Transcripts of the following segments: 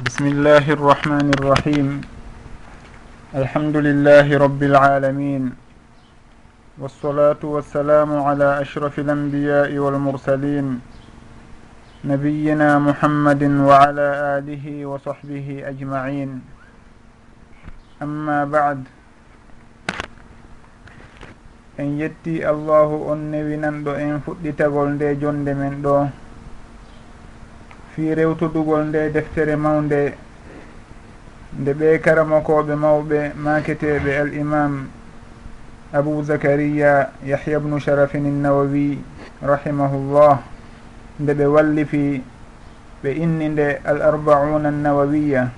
بسم الله الرحمن الرحيم الحمد لله رب العالمين والصلاة والسلام على أشرف الأنبياء والمرسلين نبينا محمد وعلى آله وصحبه أجمعين أما بعد en yetti allahu on newinanɗo en fuɗɗitagol nde jonde men ɗo. fi rewtudugol nde deftere mawnde nde ɓe karamakoɓe mawɓe maketeɓe al imam abou zacariya yahya bnu sharafin innawawi rahimahullah nde ɓe wallifi ɓe inni nde al arbauna annawawiya.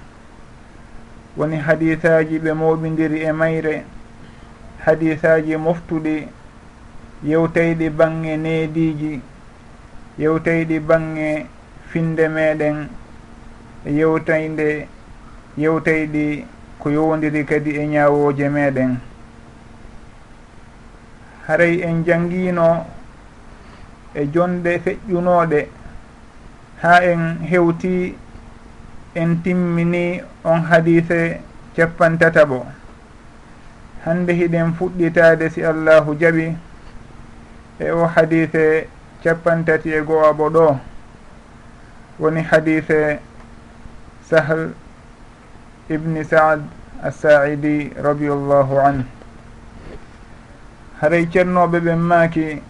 Woni hadisaji ɓe mawɓidiri e mayre hadisaji moftuɗi yewtayɗi bange neediji yewtayɗi bange finde meɗen yewtayde yewtayɗi ko yowdiri kadi e ñawoje meɗen. Haray en jangino e jonde feƴƴunoɗe ha en hewti en timmini on hadise capantataɓo hande hiɗen fuɗɗitade si allahu jaaɓi e o hadise capantati e goo aɓo ɗo. woni hadise sahl ibni saad assaidi radiallahu anhu. Haray ceernoɓe ɓen maaki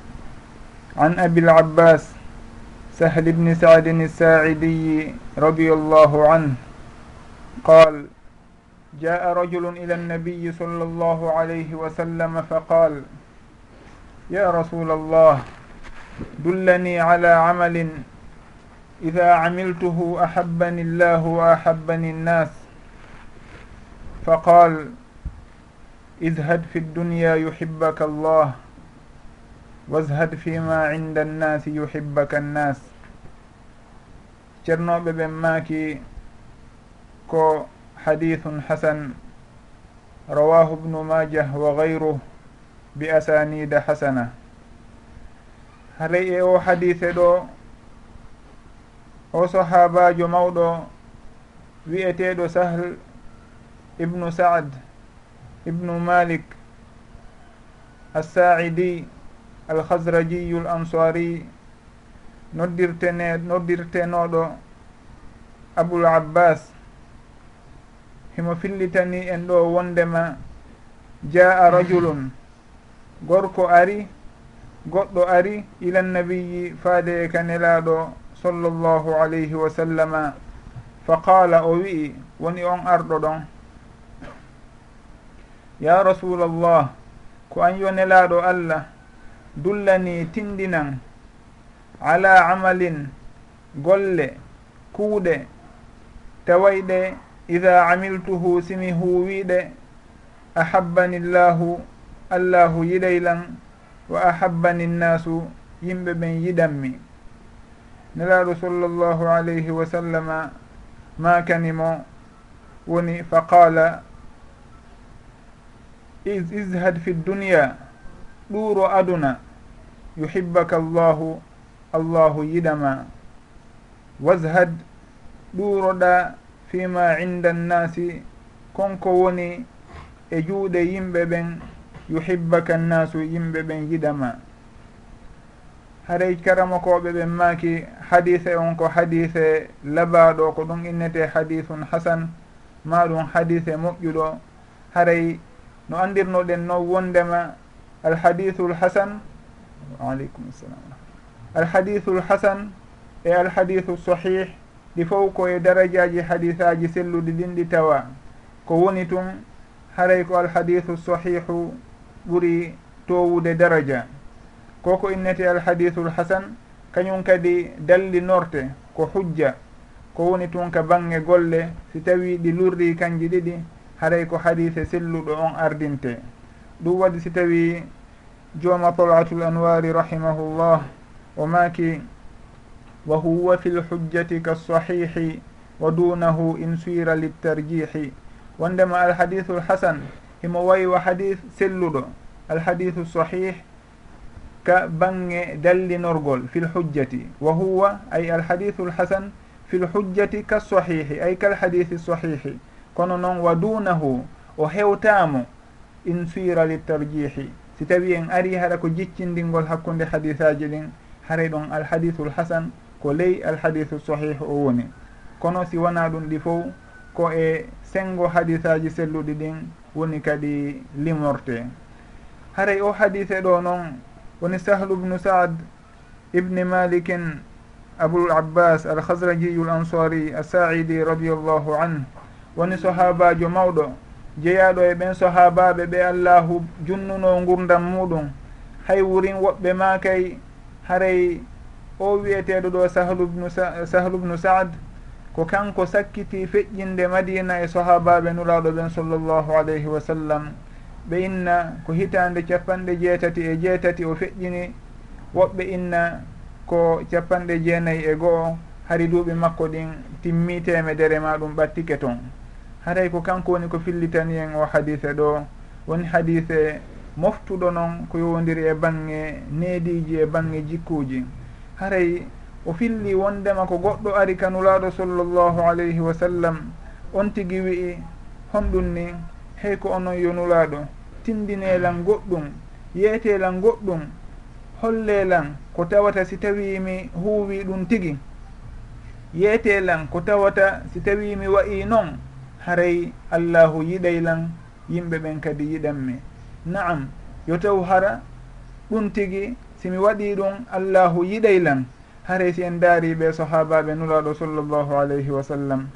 an abil abbas sahl ibni saadin assaidiyi radiallahu anhu qal جاء رجل إلى النبي صلى الله عليه وسلم فقال يا رسول الله دلني على عمل إذا عملته أحبني الله وأحبني الناس فقال ازهد في الدنيا يحبك الله وازهد فيما عند الناس يحبك الناس ceernoɓe ɓen maaki ko hadithun hasan rawahu bnu majah wa gayruh bi asanida hasana haray e o hadise ɗo o sahabajo mawɗo wi'eteɗo sahl ibnu saad ibnu malik assaidi alhasrajiyu l ansari noddirtene noddirtenoɗo aboul abbas himo fillitani en ɗo wondema jaa rajulun gorko ari goɗɗo ari ilan nabiyi faade e kanelaɗo sall llahu alayhi wa sallama fa qala o wi'i woni on arɗo ɗon. Ya rasulallah ko an yonelaɗo allah dullani tindinan ala amalin golle kuuɗe tawayɗe ida amiltuhu simi huwiɗe ahabbani llahu allahu yiɗaylan wa ahabbani nnasu yimɓe ɓen yiɗanmi nelaaɗo sallllahu alayhi wa sallama makanimo woni fa qala is ishad fi dunia ɗuuro aduna yuhibbaka allahu allahu yiɗama washad ɗuuroɗa fima inda annasi konko woni e juuɗe yimɓe ɓen yuhibbaka nnasu yimɓe ɓen yiɗama haray karamakoɓe ɓen maaki hadise on ko hadise labaɗo ko ɗum innete hadisun hasan ma ɗum hadise moƴƴuɗo. Haray no andirnoɗen no wondema alhadisul hasan waaleykum salam alhadisul hasan e alhadisu sahih ɗi fof koye darajaji hadisaji selluɗi ɗin ɗi tawa. Ko woni tun haray ko alhadisu sahihu ɓuri towude daraja. koko innete alhadisul lhasan kañum kadi dalli norte ko hujja ko woni tun ka bange golle si tawi ɗi lurri kanji ɗiɗi haray ko hadise selluɗo on ardinte. Ɗum waɗi si tawi jooma talatul anwari rahimahullah o maaki wa huwa fi lhujjati kasahihi wa dunahu in suira littarjihi wondema alhadisu lhasan himo wayi wa hadis selluɗo alhadisu sahih ka bange dallinorgol fi lhujjati wa huwa ay alhadithu lhasan fi lhujjati ka sahihi ay kalhadithi sahihi. Kono noon wa dunahu o hewtamo in suira litarjihi si tawi en ari haɗa ko jiccindingol hakkude hadisaji ɗin haray ɗon alhadithu lhasan ko ley alhadithu sahihu o woni. Kono si wona ɗum ɗi fof ko e sengo hadisaji selluɗi ɗin woni kadi limorte. Haray o hadise ɗo noon woni sahlu bnu saad ibni malikin abul abbas alhasrajiyu l ansari asaidi radiallahu anhu. Woni sahabajo mawɗo jeyaɗo e ɓen sahabaɓe ɓe allahu junnuno gurdam muɗum. Hay wurin woɓɓe makay haray o wiyeteɗo ɗo sahlu bnu saad ko kanko sakkiti feƴƴinde madina e sahabaɓe nuraɗo ɓen sallllahu alayhi wa sallam. ɓe inna ko hitande capanɗe jeetati e jeetati o feƴƴini. Woɓɓe inna ko capanɗe jeenayyi e goho hari duuɓi makko ɗin timmi temedere ma ɗum ɓattike toon haray ko kanko woni ko fillitani en o hadise ɗo. Woni hadise moftuɗo noon ko yowdiri e bange neediji e bange jikkuji haray o filli wondema ko goɗɗo ari kanulaɗo sallllahu alayhi wa sallam on tigui wi'i honɗum ni hey ko onon yonuraɗo tindinelan goɗɗum yeetelan goɗɗum hollelan ko tawata si tawi mi huuwi ɗum tigi. Yeetelan ko tawata si tawi mi wayi noon haray allahu yiɗaylan yimɓe ɓen kadi yiɗanmi naam yo taw hara ɗum tigi simi waɗi ɗum allahu yiɗaylan haray si en daari ɓe sahabaɓe nulaɗo sallllahu alayhi wa sallam.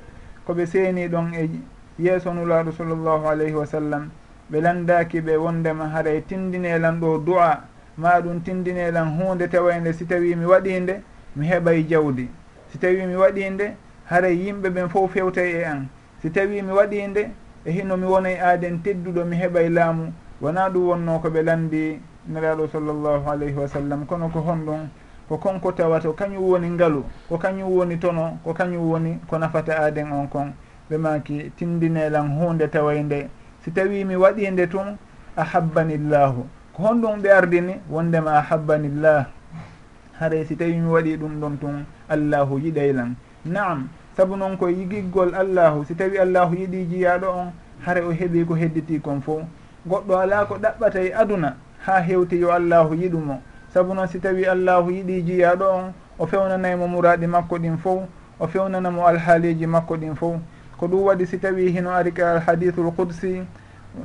Koɓe seeni ɗon e yeeso nulaaɗo sallllahu alayhi wa sallam ɓe landaki ɓe wondema haray tindinelan ɗo du'a ma ɗum tindinelan hunde tawaynde si tawi mi waɗinde mi heɓay jawdi. Si tawi mi waɗinde haray yimɓe ɓen fof fewtay e an. Si tawi mi waɗinde e hino mi wonay aaden tedduɗo mi heɓay laamu. Wona ɗum wonno ko ɓe landi neraɗo sallllahu alayhi wa sallam. Kono ko honɗum ko konko tawata kañum woni ngalu ko kañum woni tono ko kañum woni ko nafata aaden on kon. ɓe maki timbinelan hunde tawaynde si tawi mi waɗinde tun ahabbanillahu. Ko honɗum ɓe ardini wondema ahabbanillah. Haray si tawi mi waɗi ɗum ɗon tun allahu yiɗaylan. Naam saabu noon ko yigiggol allahu si tawi allahu yiɗi jiyaɗo on hare o heeɓi ko hedditi kon fo goɗɗo ala ko ɗaɓɓata e aduna ha hewti yo allahu yiɗumo. Saabu noon si tawi allahu yiɗi jiyaɗo on o fewnanaymo muraɗi makko ɗin fof o fewnanamo alhaaliji makko ɗin fof ko ɗum waɗi si tawi hino ari ka alhadithul qudsi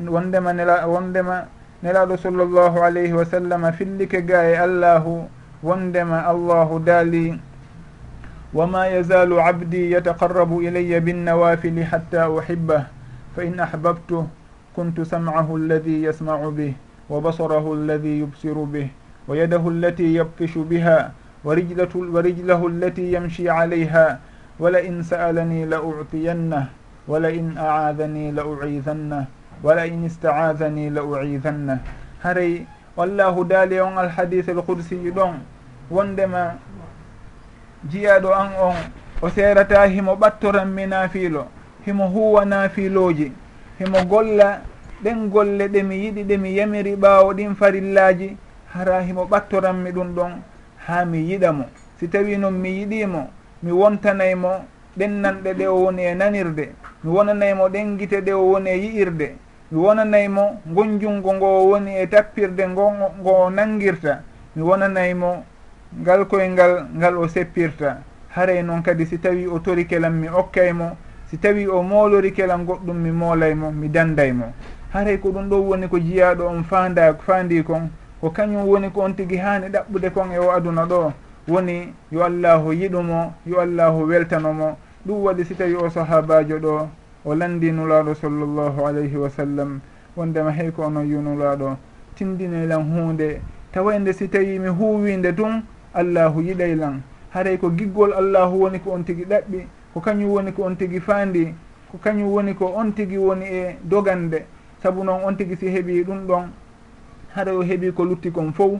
wondema nela wondema nelaɗo sallllahu alayhi wa sallam fillike ga e allahu wondema allahu daali. Wama yazalu abdi yataqarrabu ilaya binnawafili hatta uhibbah fa in ahbabtuh kuntu sam'ahu alladi yasma'u bih wa basarahu alladi yubsiru bih wa yadahu allati yabtishu biha wa rijlahu allati yamshi alayha wala in sa'alani la u'tiyannah wala in a'adani la u'idannah wala in istaadani la u'idannah haray wallahu daali on alhadis al ɗon wondema jiyaɗo an on o serata himo ɓattoranmi naafiilo himo huwa naafiilooji himo golla ɗen golle ɗe mi yiɗi ɗe mi yamiri ɓaawo ɗin farillaji hara himo ɓattoranmi ɗum ɗon haa mi yiɗa mo si tawi noon mi yiɗimo mi wontanaymo ɗennanɗe ɗe o woni e nanirde. Mi wonanaymo ɗen gite ɗe o woni e yi'irde. Mi wonanaymo gonjungo ngo o woni e tappirde ngo ngo o nangirta. Mi wonanaymo ngal koyngal ngal o seppirta. Haray e noon kadi si tawi o tori kelam mi okkaymo si tawi o moolori kelam goɗɗum mi moolaymo mi dandaymo. Haray ko ɗum ɗo woni ko jiyaɗo on fanda fandi kon ko kañum woni ko on tigui hani ɗaɓɓude kon e o aduna ɗo. woni yo allahu yiɗumo yo allahu weltanomo ɗum waɗi si tawi o sahabajo ɗo o landi nulaɗo sallllahu alayhi wa sallam wondema hey ko onon yunulaɗo tindinelan hunde tawayde si tawi mi huwinde tun allahu yiɗaylan haray ko giggol allahu woni ko on tigui ɗaɓɓi ko kañum woni ko on tigui faandi ko kañum woni ko on tigui woni e dogande. Saabu noon on tigui si heeɓi ɗum ɗon haɗa o heeɓi ko lutti kon fof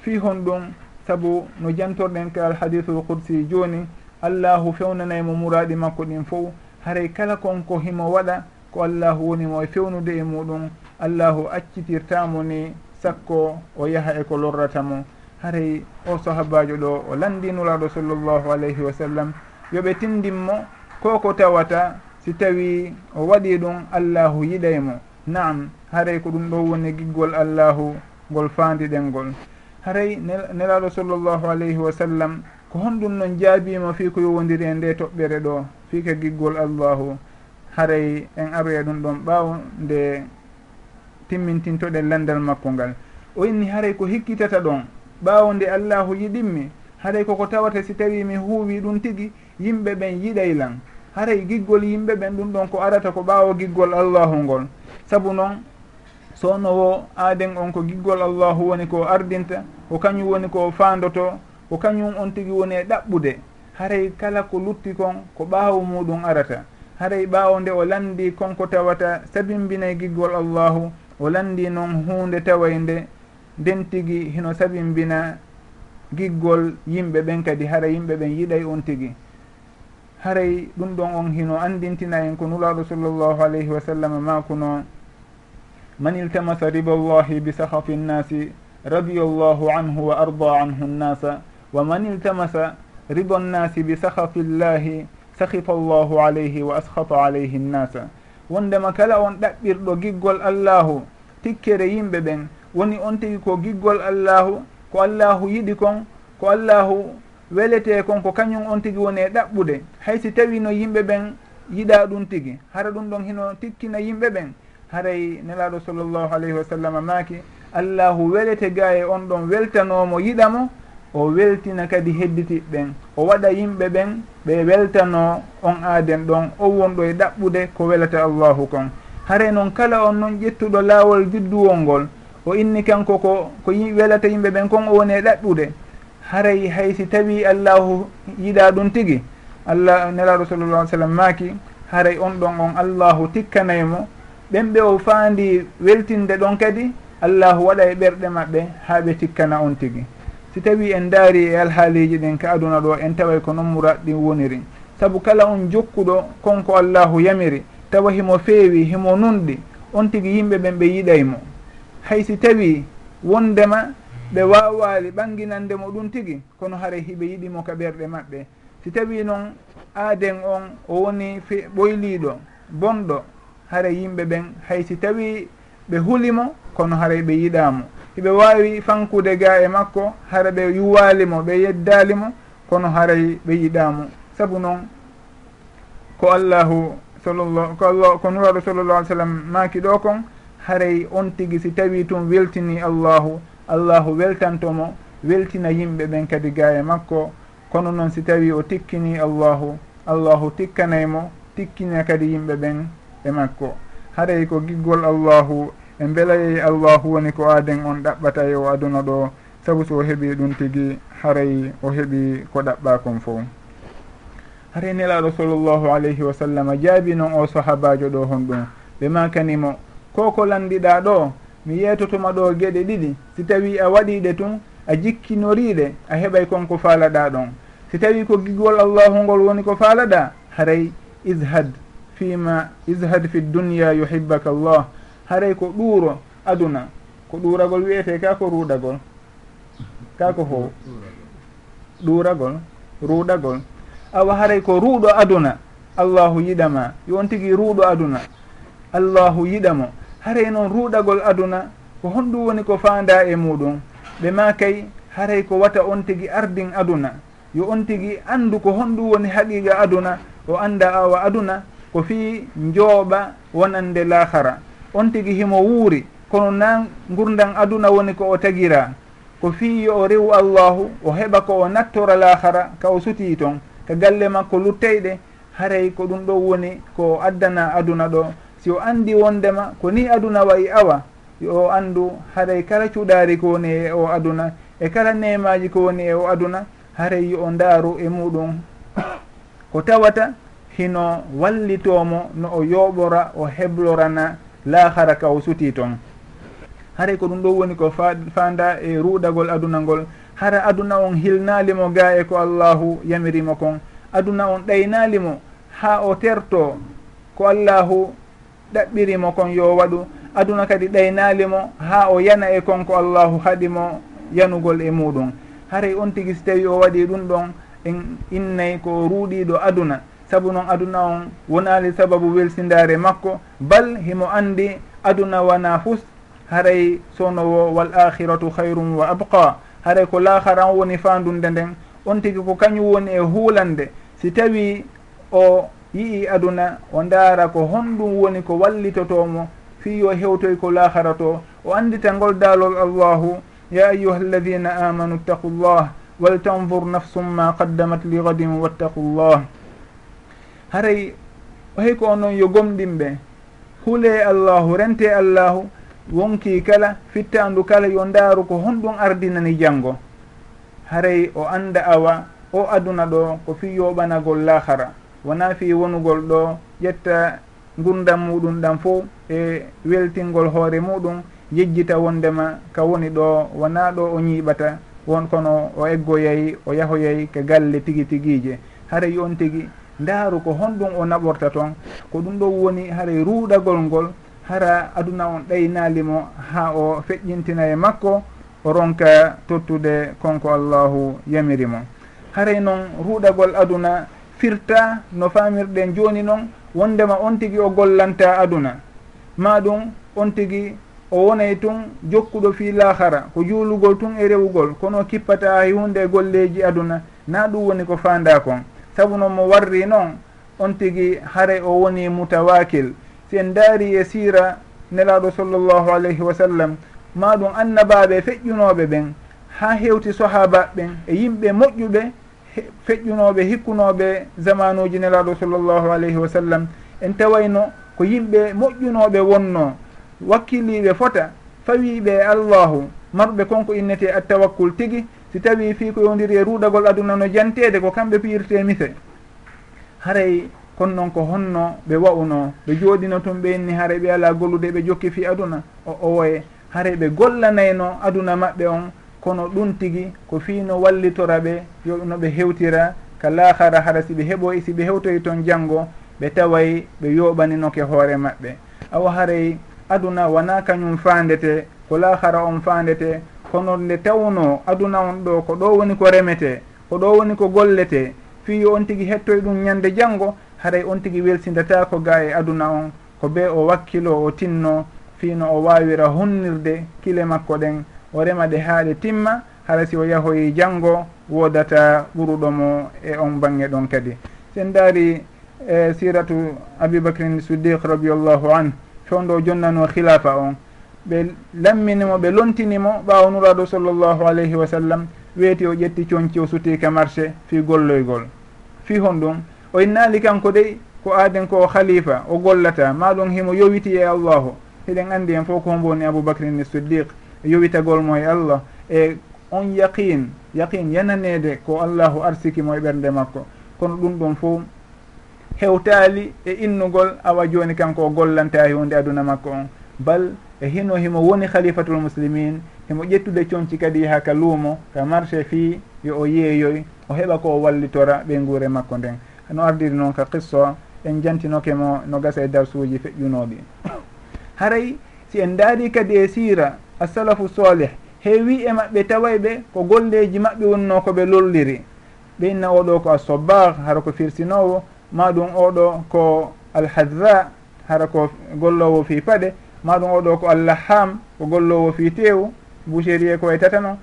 fi hon ɗum saabu no jantorɗen ka alhadisul qudsi joni allahu fewnanayi mo muraɗi makko ɗin fof haray kala konko himo waɗa ko allahu wonimo e fewnude e muɗum allahu accitirtamo ni sakko o yaha e ko lorratamo. Haray o sahabajo ɗo o landinuraɗo sallllahu alayhi wa sallam yoɓe tindinmo ko ko tawata si tawi o waɗi ɗum allahu yiɗaymo. Naam haray ko ɗum ɗo woni giggol allahu ngol fandiɗen ngol. haray nelaɗo sallllahu alayhi wa sallam ko honɗum noon jaabima fi ko yowodiri e nde toɓɓere ɗo fi ka giggol allahu. Haray en aroya ɗum ɗon ɓaawo nde timmintintoɗen landal makko ngal o inni haray ko hikkitata ɗon ɓaawo nde allahu yiɗinmi haray koko tawata si tawi mi huuwi ɗum tigi yimɓe ɓen yiɗaylan haray giggol yimɓe ɓen ɗum ɗon ko arata ko ɓaawo giggol allahu ngol. Saabu noon sownowo aaden on ko giggol allahu woni ko ardinta ko kañum woni ko faandoto ko kañum on tigi woni e ɗaɓɓude haray kala ko lutti kon ko ɓaawo muɗum arata. Haray ɓaawo nde o landi konko tawata sabimbinay giggol allahu o landi noon hunde taway nde nden tigi hino sabimbina giggol yimɓe ɓen kadi hara yimɓe ɓen yiɗay on tigi. Haray ɗum ɗon on hino andintina en ko nulaɗo sallllahu alayhi wa sallam makuno man iltamasa riba llahi bisahafi nnasi radia llahu anhu wa arda anhu nnasa. Wa man iltamasa riba nnasi bisahafi llahi sahifa llahu alayhi wa ashata alayhi nnasa. Wondema kala on ɗaɓɓirɗo giggol allahu tikkere yimɓe ɓen. Woni on tigi ko giggol allahu ko allahu yiɗi kon ko allahu welete kon ko kañum on tigi woni e ɗaɓɓude. Haysi tawi no yimɓe ɓen yiɗa ɗum tigi. Hara ɗum ɗon hino tikkina yimɓe ɓen. haray nelaɗo sallllahu alayhi wa sallam maaki allahu welete ga e on ɗon weltanomo yiɗamo o weltina kadi hedditiɓɓen o waɗa yimɓe ɓen ɓe weltano on aaden ɗon o wonɗo e ɗaɓɓude ko welata allahu kon. Hare noon kala on noon ƴettuɗo laawol judduwol ngol o inni kanko ko ko welata yimɓe ɓen kon o woni e ɗaɓɓude. Haray hay si tawi allahu yiɗa ɗum tigi allah nelaɗo sallallah alih sallam maaki haray on ɗon on allahu tikkanaymo ɓen ɓe o faandi weltinde ɗon kadi allahu waɗa e ɓerɗe maɓɓe ha ɓe tikkana on tigi. Si tawi en daari e alhaaliji ɗin ka aduna ɗo en taway ko non murat ɗin woniri. Saabu kala on jokkuɗo konko allahu yamiri. Tawa himo feewi himo nunɗi on tigi yimɓe ɓen ɓe yiɗaymo hay si tawi wondema ɓe wawali ɓanginande mo ɗum tigi kono haara hiɓe yiɗimo ka ɓerɗe maɓɓe. Si tawi noon aaden on o woni ɓoyliɗo bonɗo haray yimɓe ɓen. Hay si tawi ɓe hulimo kono haray ɓe yiɗamo hiɓe wawi fankude ga e makko hara ɓe yuwalimo ɓe yeddalimo kono haray ɓe yiɗamo saabu noon ko allahu sallllah ko allah ko nuraɗo sallllah alih sallam maki ɗo kon haray on tigui si tawi tum weltini allahu. Allahu weltantomo weltina yimɓe ɓen kadi ga e makko. Kono noon si tawi o tikkini allahu. Allahu tikkanaymo tikkina kadi yimɓe ɓen. e makko. Haray e ko giggol allahu e mbelayeyi allahu woni ko aaden on ɗaɓɓata e o aduna ɗo. Sabu so o heeɓi ɗum tigi haray o heeɓi ko ɗaɓɓa kon fof haray nelaɗo sallllahu alayhi wa sallam jaabi noon o sahabajo ɗo hon ɗum. Ɓe makanimo ko ko landiɗa ɗo mi yeytotoma ɗo gueɗe ɗiɗi si tawi a waɗiɗe tun a jikkinoriɗe a heɓay konko faalaɗa ɗon. Si tawi ko gigol allahu ngol woni ko faalaɗa haray ishad fima ishad fi dunia yuhibbaka llah haray ko ɗuuro aduna ko ɗuuragol wiyete ka ko ruuɗagol ka ko ho ɗuuragol ruuɗagol awa haray ko ruuɗo aduna allahu yiɗama. Yon tigui ruuɗo aduna allahu yiɗamo. Haray noon ruuɗagol aduna ko honɗum woni ko fanda e muɗum. Ɓe ma kay haray ko wata on tigui ardin aduna. Yo on tigui andu ko honɗum woni haqiqa aduna o anda awa aduna ko fi njooɓa wonande lahara on tigi himo wuuri kono na gurdan aduna woni ko o tagira. Ko fi yo o rewu allahu o heɓa ko o nattora lahara ka o sutii toon ka galle makko lutteyɗe haray ko ɗum ɗo woni ko addana aduna ɗo. Si o anndi wondema ko ni aduna wayi awa yo o anndu haray kala cuɗaari ko woni e o aduna e kala nemaji ko woni e o aduna haray yo o ndaaru e muɗum. Ko tawata hino wallitomo no o yoɓora o heblorana lahara ka o suti toon haray ko ɗum ɗo woni ko fanda e ruɗagol aduna ngol hara aduna on hilnalimo ga e ko allahu yamirimo kon. Aduna on ɗaynalimo ha o terto ko allahu ɗaɓɓirimo kon yo waɗu. Aduna kadi ɗaynalimo ha o yana e kon ko allahu haɗimo yanugol e muɗum. Haray on tigui so tawi o waɗi ɗum ɗon en innayi ko ruuɗiɗo aduna. saabu noon aduna on wonali sababu welsindare makko bal himo andi aduna wana fus haray sownowo wal akhiratu hayrum wa abqa haray ko laharan woni fandunde nden on tigi ko kañum woni e huulande. Si tawi o yii aduna o ndaara ko honɗum woni ko wallitotomo fi yo hewtoy ko laahara to o andita ngol daalol allahu ya ayuha alladina amanu ittaqu llah waltanzur nafsum ma qaddamat li gadin wattaqu llah haray hay ko onon yo gomɗinɓe. Huule allahu rente allahu wonki kala fittandu kala yo ndaaru ko honɗum ardinani janngo. Haray o anda awa o aduna ɗo ko fi yoɓanagol lahara wona fi wonugol ɗo ƴetta gurdam muɗum ɗam fo e weltingol hoore muɗum yejjita wondema ka woni ɗo wona ɗo o ñiiɓata won kono o eggoyay o yahoyay ka galle tigi tigije haray on tigi ndaaru ko honɗum o naɓorta toon ko ɗum ɗo woni haray ruuɗagol ngol hara aduna on ɗaynalimo ha o feƴƴintina e makko o ronka tottude konko allahu yamiri mo. Haray noon ruuɗagol aduna firta no famirɗen joni noon wondema on tigui o gollanta aduna. Ma ɗum on tigui o wonay tun jokkuɗo fi lahara ko juulugol tun e rewugol kono kippata hunde e golleji aduna na ɗum woni ko fanda kon. sabu noon mo warri noon on tigi hare o woni mutawakil. Si en daari e siira nelaɗo sallllahu alayhi wa sallam ma ɗum annabaɓe feƴƴunoɓe ɓen ha hewti sahaba ɓen e yimɓe moƴƴuɓe feƴƴunoɓe hikkunoɓe zamanuji nelaɗo sallllahu alayhi wa sallam. En tawayno ko yimɓe moƴƴunoɓe wonno wakkiliɓe fota fawiɓe allahu. Marɓe konko innete attawakkul tigi si tawi fi ko yowdiri e ruuɗagol aduna no jantede ko kamɓe piyirte mise haray kono noon ko honno ɓe wa'uno ɓe jooɗino tun ɓe inni haray ɓe ala gollude ɓe jokki fi aduna o owoye haray ɓe gollanayno aduna maɓɓe on kono ɗum tigi ko fiino wallitora ɓe yo no ɓe hewtira ka laahara hara siɓe heɓoy siɓe hewtoy toon janngo ɓe taway ɓe yoɓaninoke hoore maɓɓe. Awa haray aduna wona kañum fandete ko laahara on fandete hono nde tawno aduna on ɗo ko ɗo woni ko remete ko ɗo woni ko gollete fiyi on tigui hettoy ɗum ñande janggo haray on tigui welsidatako ga e aduna on ko be o wakkilo o tinno fino o wawira hunnirde kile makko ɗen o rema ɗe ha ɗe timma hara si o yahoyi janggo wodata ɓuruɗomo e on bange ɗon kadi. Sen daari e siratu abibacrin siddiq radiallahu an fewndo jonnano khilafa on. ɓe lamminimo ɓe lontinimo ɓaawo nuraɗo sallllahu alayhi wa sallam weeti o ƴetti coñci o sutiika marché fi golloygol. Fi hon ɗum o innaali kanko dey ko aaden ko o khalifa o gollata maɗum himo yowiti e allahu. Eɗen anndi hen fof ko homboni woni aboubacrin siddiq yowitagol mo e allah. E on yaqin yaqin yananede ko allahu arsikimo e ɓernde makko. Kono ɗum ɗon fof hewtaali e innugol awa joni kanko o gollanta e hunde aduna makko on. Bal e hino himo woni khalifatul muslimin himo ƴettude comci kadi yaha ka luumo ka marché fi yo o yeeyoy o heɓa ko o wallitora ɓe nguure makko nden. No ardiri noon ka qisso en jantinoke mo no gasa e darsuji feƴƴunoɗi haray si en daari kadi e sira assalafu solih heewi e maɓɓe tawayɓe ko golleji maɓɓe wonno koɓe lolliri. Ɓe inna oɗo ko assobar hara ko firsinowo maɗum oɗo ko alhadra hara ko gollowo fi paɗe maɗum oɗo ko allaham ko gollowo fi tewu boucherie ko way tatano.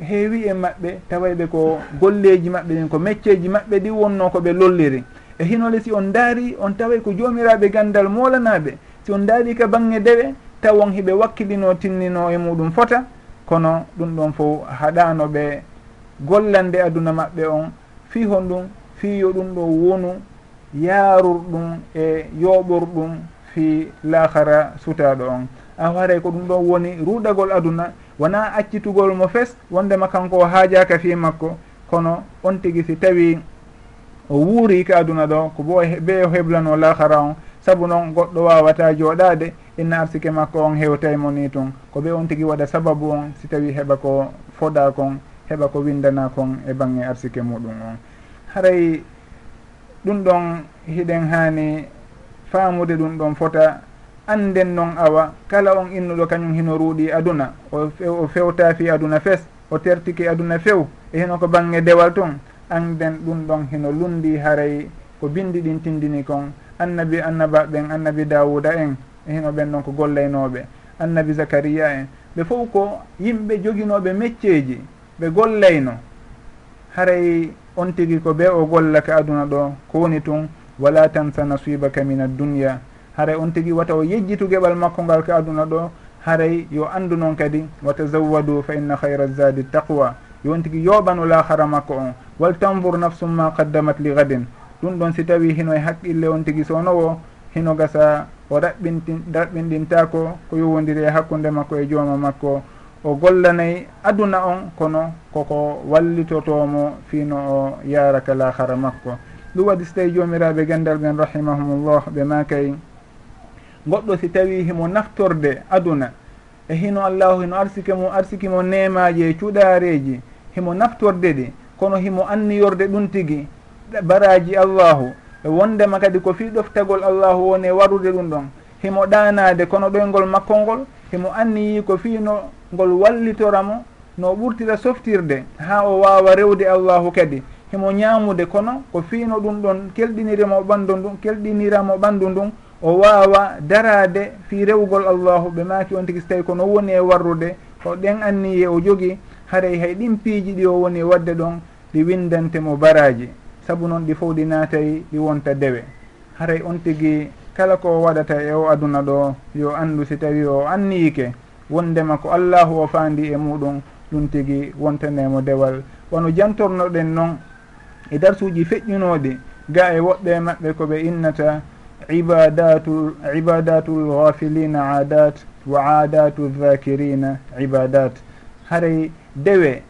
Heewi e maɓɓe tawayɓe ko golleji maɓɓe ɗin ko mecceji maɓɓe ɗi wonno koɓe lolliri. E hinole si on daari on taway ko jomiraɓe gandal molanaɓe si on daari ka bange dewe tawon hiɓe wakkilino tinnino e muɗum fota. Kono ɗum ɗon fo haɗano ɓe gollande aduna maɓɓe on. Fi hon ɗum fiyo ɗum ɗo wonu yaarurɗum e yoɓorɗum fi lahara sutaɗo on. A waray ko ɗum ɗon woni ruɗagol aduna wona accitugol mo fes wondema kanko o haajaka fi makko kono on tigui si tawi o wuuri ka aduna ɗo ko bo be o heblano lahara on saabu noon goɗɗo wawata jooɗade inna arsike makko on hewtaymo ni tun. Ko ɓe on tigui waɗa sababu on si tawi heɓa ko foɗa kon heɓa ko windana kon e bangge arsike muɗum on. Haray ɗum ɗon hiɗen hani faamude ɗum ɗon fota anden noon awa kala on innuɗo kañum hino ruuɗi aduna. O fewta fi aduna fes o tertiki aduna few e hino ko bange dewal toon anden ɗum ɗon hino lundi haray ko bindi ɗin tindini kon. Annabi annaba ɓen annabi dawuda en e hino ɓen ɗon ko gollaynoɓe. Annabi zacaria en. Ɓe fof ko yimɓe joguinoɓe mecceji ɓe gollayno. Haray on tigui ko ɓe o gollaka aduna ɗo ko woni tun wala tansa nasibaka min addunia haray on tigui wata o yejjitu gueɓal makko ngal ka aduna ɗo haray yo andu noon kadi wa watazawwadu fa inna hayra zadi taqwa. Yon on tigui yoɓan o lahara makko on. Wal tanvour nafsum ma qaddamat li gadin ɗum ɗon si tawi hino e haqqille on tigui sownowo hino gasa o raɓɓinti raɓɓinɗintako ko yowodiri e hakkude makko e jooma makko. O gollanayi aduna on kono koko wallitotomo fino o yaraka lahara makko. ɗum waɗi so tawi jomiraɓe gandal ɓen rahimahumullah ɓe makay goɗɗo si tawi himo naftorde aduna e hino allahu hino arsike mum arsikimo nemaji e cuɗareji himo naftorde ɗi kono himo anniyorde ɗum tigui baraji allahu e wondema kadi ko fi ɗoftagol allahu woni e warude ɗum ɗon himo ɗanade kono ɗoygol makko ngol himo anniyi ko fino ngol wallitoramo no ɓurtira softirde ha o wawa rewde allahu kadi. himo ñaamude kono ko fiino ɗum ɗon kelɗinirimo ɓanndu ndun kelɗiniramo ɓanndu ndun o waawa daraade fi rewgol allahu ɓe maaki on tigi so tawi kono woni e warrude o ɗen anniye o jogi haray hay ɗin piiji ɗi o woni e wadde ɗon ɗi windantemo baraji saabu noon ɗi fof ɗi naatayi ɗi wonta dewe. Haray on tigi kala ko waɗata e o aduna ɗo yo anndu si tawi o anniyike wondema ko allahu o faandi e muɗum ɗum tigi wontanemo dewal. Wono jantornoɗen noon e darsuji feƴƴunoɗe ga e woɓɓe maɓɓe koɓe innata ibadatu ibadatu lghafilina adat wa adatu dhakirina ibadat haray dewe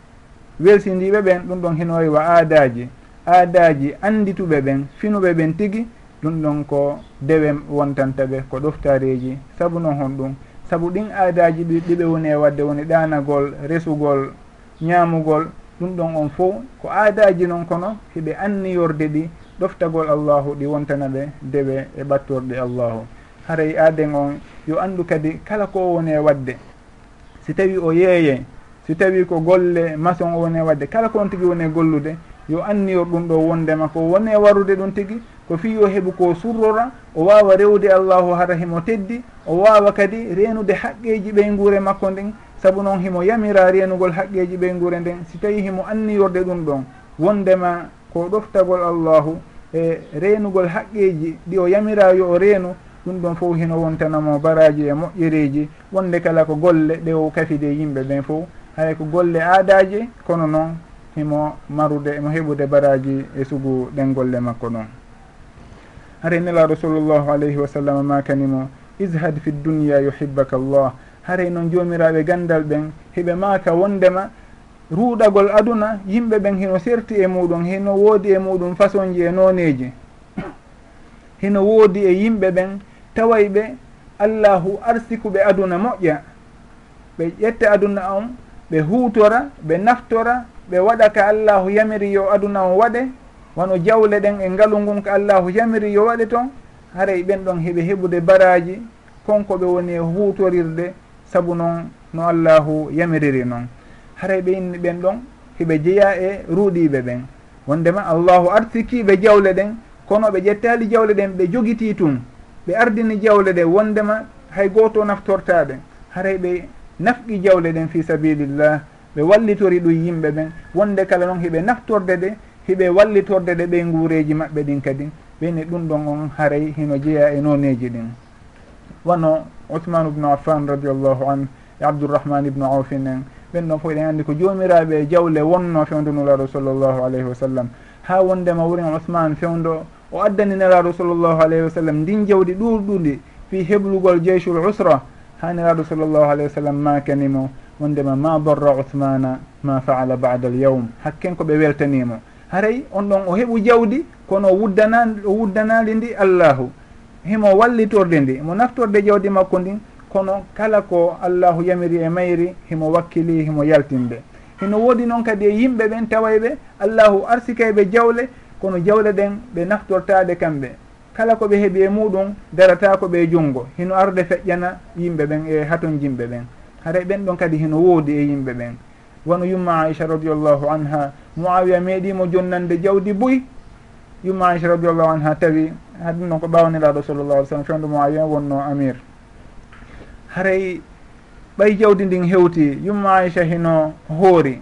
welsindiɓe ɓen ɗum ɗon henori wa aadaji aadaji andituɓe ɓen finuɓe ɓen tigui ɗum ɗon ko dewe wontantaɓe ko ɗoftareji saabu noon hon ɗum. Saabu ɗin aadaji ɗiɓe woni e wadde woni ɗanagol resugol ñamugol ɗum ɗon on fo ko aadaji noon kono hiɓe anniyorde ɗi ɗoftagol allahu ɗi wontana ɓe dewe e ɓattorɗe allahu. Haray aaden on yo anndu kadi kala ko woni e waɗde. Si tawi o yeeye si tawi ko golle maçon o woni e waɗde kala ko on tigi woni e gollude yo anniyor ɗum ɗo wondema ko woni e warude ɗum tigi ko fi yo heɓu ko surrora o wawa rewde allahu hara himo teddi o wawa kadi renude haqqeji ɓey guure makko ndin saabu noon himo yamira reenugol haqqeji ɓey gure nden si tawi himo anniyorde ɗum ɗon wondema ko ɗoftagol allahu e reenugol haqqeji ɗi o yamira yo o reenu ɗum ɗon fof hino wontanamo baraji e moƴƴereji wonde kala ko golle ɗe o kafide yimɓe ɓen fof. Hay ko golle aadaji kono noon himo marude mo heɓude baraji e sugu ɗen golle makko noon. Hare nelaɗo sallllahu alayhi wa sallam makanimo ishad fi dunia yuhibbaka llah haray noon jomiraɓe gandal ɓen. Heɓe maka wondema ruuɗagol aduna yimɓe ɓen heno serti e muɗum heno woodi e muɗum façon ji e noneji. Heno woodi e yimɓe ɓen taway ɓe allahu arsikuɓe aduna moƴƴa. Ɓe ƴetta aduna on ɓe huutora ɓe naftora ɓe waɗa ka allahu yamiri yo aduna on waɗe. Wano jawle ɗen e ngalu ngun ko allahu yamiri yo waɗe toon haray ɓen ɗon heɓe heɓude baraji konko ɓe woni e huutorirde. saabu noon no allahu yamiriri noon haray ɓe inni ɓen ɗon hiɓe jeeya e ruuɗiɓe ɓen. Wondema allahu arsikiɓe jawle ɗen kono ɓe ƴettali jawle ɗen ɓe jogiti tun. Ɓe ardini jawle ɗe wondema hay goto naftortaɓe haray ɓe nafqi jawle ɗen fi sabilillah ɓe wallitori ɗum yimɓe ɓen. Wonde kala noon hiɓe naftorde ɗe hiɓe wallitorde ɗe ɓe nguureji maɓɓe ɗin kadi ɓeni ɗum ɗon on haray hino jeeya e noneji ɗin. Wano ousmane ubnu affan radiallahu an e abdourahmane ibnu aufin en ɓen ɗon fof eɗen anndi ko joomiraɓe e jawle wonno fewndo nulaɗo sallllahu alayhi wa sallam. Ha wondema wurin ousmane fewndo o addani nelaɗo sallllahu alayhi wa sallam ndin jawdi ɗurɗuɗi fi heblugol jeychul usra ha nelaɗo sallllahu alayhi wa sallam makanimo wondema ma darra ouhmana ma faala bada al yawm hakken koɓe weltanimo. Haray on ɗon o heɓu jawdi kono o wuddana o wuddanali ndi allahu. himo wallitorde ndi mo naftorde jawdi makko ndin kono kala ko allahu yamiri e mayri himo wakkili himo yaltinde. Hino woodi noon kadi e yimɓe ɓen taway ɓe allahu arsikayɓe jawle kono jawle ɗen ɓe naftortade kamɓe. Kala ko ɓe heeɓi e muɗum darata ko ɓe e junngo. Hino arde feƴƴana yimɓe ɓen e haton jimɓe ɓen. Haray e ɓen ɗon kadi hino woodi e yimɓe ɓen. Wono yumma aicha radiallahu anha moawiya meeɗimo jonnande jawdi boyi yumma aicha radiallahu anha tawi ha ɗum noon ko ɓawniraɗo sallllahu alih sallam fewde moawiya wonno amir. Haray ɓay jawdi ndin hewti yumma aicha hino hoori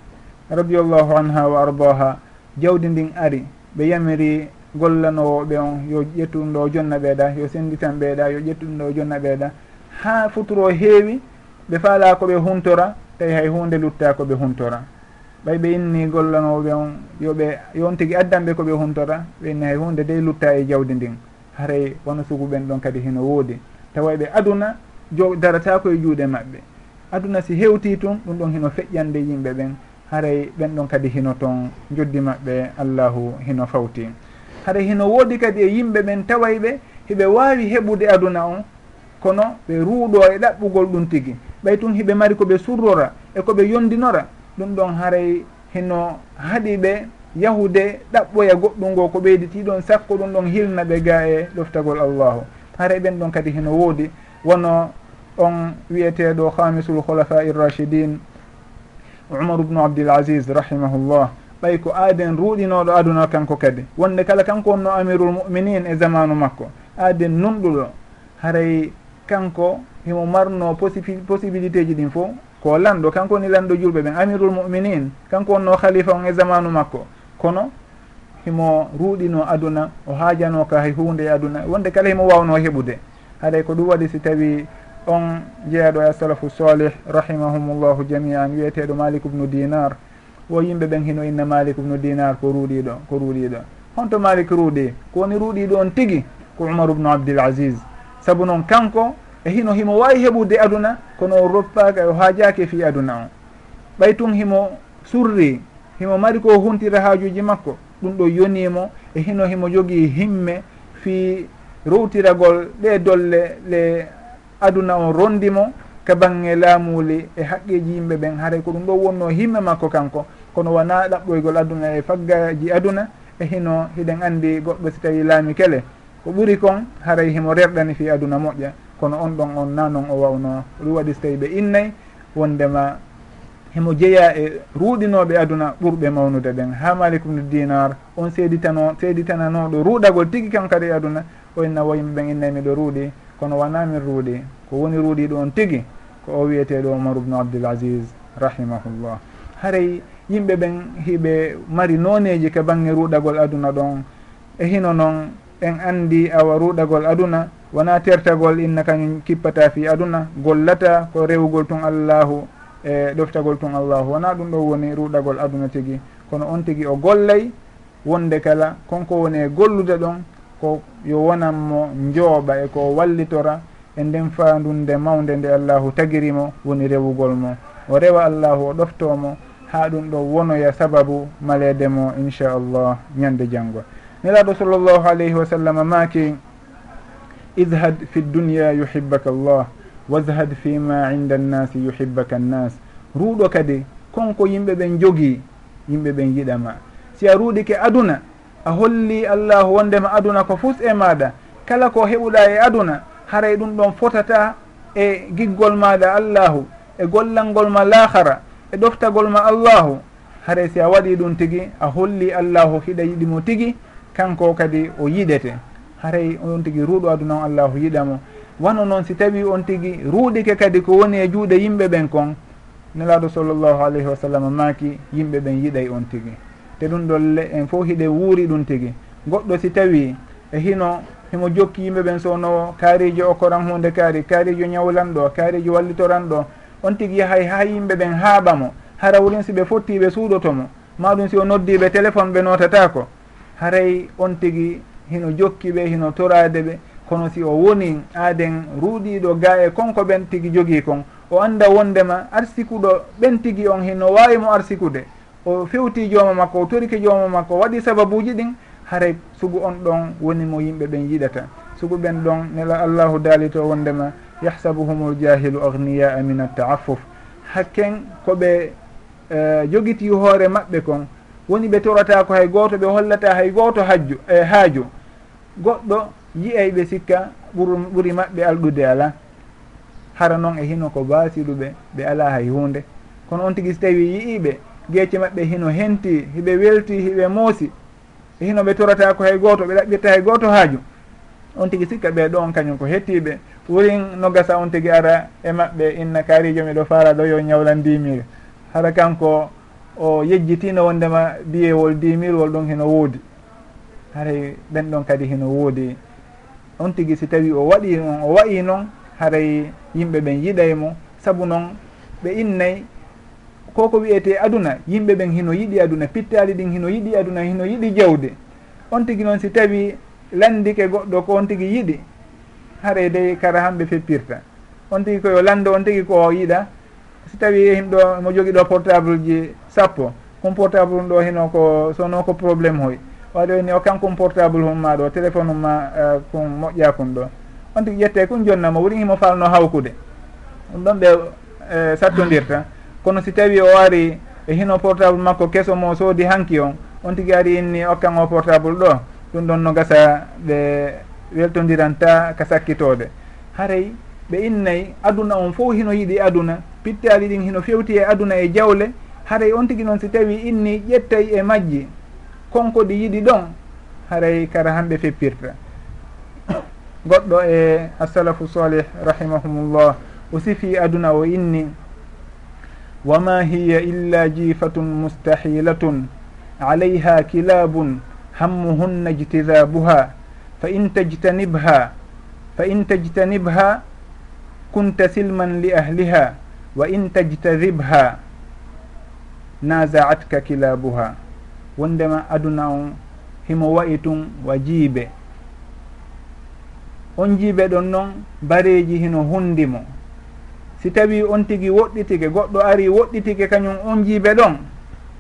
radiallahu anha wa ardaha jawdi ndin ari ɓe yamiri gollanowoɓe on yo ƴettu ɗum ɗo jonna ɓeeɗa yo senditan ɓeeɗa yo ƴettu ɗum ɗo jonna ɓeeɗa. Ha futuro heewi ɓe faala koɓe huntora tawi hay hunde lutta koɓe huntora. ɓay ɓe inni gollanoɓe on yoɓe yon tigui addanɓe koɓe huntora ɓe inni hay hunde dey lutta e jawdi ndin. Haray wono suguɓen ɗon kadi hino woodi. Tawa ɓe aduna jo darata koye juuɗe maɓɓe. Aduna si hewti tun ɗum ɗon hino feƴƴande yimɓe ɓen. Haray ɓen ɗon kadi hino toon joddi maɓɓe allahu hino fawti haray hino woodi kadi e yimɓe ɓen tawayɓe hiɓe wawi heɓude aduna on kono ɓe ruuɗo e ɗaɓɓugol ɗum tigui ɓay tun hiɓe mari koɓe surrora e koɓe yondinora ɗum ɗon haray hino haɗi ɓe yahude ɗaɓɓoya goɗɗum ngo ko ɓeyditi ɗon sakko ɗum ɗon hilna ɓe ga e ɗoftagol allahu. Haray ɓen ɗon kadi hino woodi. Wono on wiyeteɗo hamisul holafa irrachidin umar ubnu abdoul asis rahimahullah. Ɓay ko aaden ruuɗinoɗo aduna kanko kadi. Wonde kala kanko wonno amirul muminin e zamanu makko. Aaden nunɗuɗo. Haray kanko himo marno possibilité ji ɗin fof ko lanɗo kanko woni lanɗo julɓe ɓen amirul muminin kanko wonno khalifa on e zamanu makko. Kono himo ruuɗino aduna o haajano ka hay hunde e aduna. Wonde kala himo wawno heɓude. Haɗay e ko ɗum waɗi si tawi on jeeyaɗo e salafu salih rahimahumullahu jamian wiyeteɗo malik ubnu dinar. O yimɓe ɓen hino inna malik ubnu dinar ko ruuɗiɗo ko ruuɗiɗo honto malik ruuɗi ko woni ruuɗiɗo on tigui ko umar ubnu abdil asis saabu noon kanko e hino himo wawi heɓude aduna kono o roppaka e o haajaki fi aduna o. Ɓay tun himo surri himo mari ko huntira haajuji makko ɗum ɗo yonimo. E hino himo jogii himme fi rowtiragol ɗe dolle le aduna o rondimo ka bange laamuli e haqqeji yimɓe ɓen. Haray ko ɗum ɗo wonno himme makko kanko. Kono wona ɗaɓɓoygol aduna e faggaji aduna e hino hiɗen andi goɗɗo si tawi laami kele. Ko ɓuri kon haray himo rerɗani fi aduna moƴƴa. kono on ɗon on na noon o wawno ɗum waɗi so tawi ɓe innayi wondema hemo jeeya e ruuɗinoɓe aduna ɓurɓe mawnude ɓen ha malikum ubnu dinar on seeditano seeditananoɗo ruuɗagol tigui kan kadi e aduna o inna wo yimɓe ɓen innayi miɗo ruuɗi kono wona min ruuɗi ko woni ruuɗiɗo on tigui ko o wiyeteɗo omar ubnu abdoul asis rahimahullah. Haray yimɓe ɓen hiɓe mari noneji ko bangge ruuɗagol aduna ɗon e hino noon en andi awa ruɗagol aduna wona tertagol inna kañum kippata fi aduna gollata ko rewugol tun allahu e ɗoftagol tun allahu wona ɗum ɗo woni ruɗagol aduna tigui kono on tigui o gollay wonde kala konko woni e gollude ɗon ko yo wonanmo njooɓa e ko wallitora e nden fandunde mawde nde allahu tagirimo woni rewugol mo. O rewa allahu o ɗoftomo ha ɗum ɗo wonoya sababu malede mo inchallah ñande janggo nelaɗo sallllahu alayhi wa sallam maaki idhad fi dunia yuhibbaka llah wadhad fima inda annasi yuhibbaka annas ruuɗo kadi konko yimɓe ɓen jogii yimɓe ɓen yiɗama si a ruuɗike aduna a holli allahu wondema aduna ko fus e maɗa kala ko heɓuɗa e aduna haray ɗum ɗon fotata e giggol maɗa allahu e gollal ma lahara e ɗoftagol ma allahu. Haray si a waɗi ɗum tigi a holli allahu hiɗa yiɗimo tigi kanko kadi o yiɗete. Haray on tigui ruuɗo aduna o allahu yiɗamo. Wano noon si tawi on tigui ruuɗike kadi ko woni e juuɗe yimɓe ɓen kon nelaɗo sallllahu alayhi wa sallam maaki yimɓe ɓen yiɗay on tigui te ɗum ɗon le en fof hiɗe wuuri ɗum tigui goɗɗo si tawi e hino himo jokki yimɓe ɓen sownowo kaarijo okkoran hunde kaari kaarijo ñawlanɗo kaarijo wallitoranɗo on tigui yahay ha yimɓe ɓen haaɓamo hara wurin si ɓe fottiɓe suuɗotomo. Maɗum si o noddiɓe téléphone ɓe notatako haray on tigi hino jokki ɓe hino torade ɓe kono si o woni aaden ruuɗiɗo ga e konko ɓen tigi jogii kon. O annda wondema arsikuɗo ɓen tigi on hino waawi mo arsikude. O fewti jooma makko o torike jooma makko waɗi sababuji ɗin haray sugu on ɗon woni mo yimɓe ɓen yiɗata. Sugu ɓen ɗon nela allahu daali to wondema yahsabuhumul jahilu agniya'a min attaafuf hakken koɓe uh, eh, jogiti hoore maɓɓe kon woni ɓe torata ko hay gooto ɓe hollata hay gooto hajju e eh, haaju. Goɗɗo yiyay ɓe sikka ɓuri maɓɓe alɗude ala. Hara noon e hino ko basiluɓe ɓe ala hay hunde kono on tigui so tawi yiiɓe guecce maɓɓe hino henti hiɓe welti hiɓe moosi. E hino ɓe torata ko hay gooto ɓe ɗaɓɓirta hay gooto haaju. On tigui sikka ɓe ɗo on kañum ko hettiɓe ɓuurin no gasa on tigui ara e maɓɓe inna kaarijo miɗo fara ɗo yo ñawlandimiri hara kanko o yejjitino wondema biyewol dimirwol ɗon heno woodi. Haray ɓen ɗon kadi heno woodi. On tigi si tawi o waɗi noon o wayi noon haray yimɓe ɓen yiɗay mo. Saabu noon ɓe innayyi koko wiyete aduna yimɓe ɓen hino yiɗi aduna pittali ɗin hino yiɗi aduna hino yiɗi jawde on tigi noon si tawi landike goɗɗo ko on tigi yiɗi haray dey kara hamɓe feppirta. On tigi koyo lando on tigi ko yiɗa si tawi himɗo mo jogui ɗo portable ji sappo hum portable um ɗo hino ko sono ko probléme hoy. Waɗoyni o kankum portable humma ɗo téléphone umma ma e, kon moƴƴa kum ɗo. On tigui ƴette kum jonnamo ɓuuri himo falno hawkude. Ɗum ɗon ɓe e, sattodirta. Kono si tawi o ari e hino portable makko keso mo soodi hanki on on tigui ari inni okkan o portable ɗo ɗum ɗon no gasa ɓe weltodiranta ka sakkitode. Haray ɓe innayi aduna on fof hino yiɗi aduna. Pittali ɗin hino fewti e aduna e jawle. Haray on tigi noon si tawi inni ƴettay e majji. Konko ɗi yiɗi ɗon haray kara hamɓe feppirta. Goɗɗo e assalafu salih rahimahumullah o sifi aduna o inni wama hiya illa jifatun mustahilatun alayha kilabun hammuhunna ijtidabuha fa in tajtanibha fa in tajtanibha kunta silman li ahliha wa in tajtadibha nasaatka kilabuha. Wondema aduna on himo wayi tun wa jiibe. On jiibe ɗon noon bareji hino hundimo si tawi on tigi woɗɗitike goɗɗo ari woɗɗitike kañum on jiibe ɗon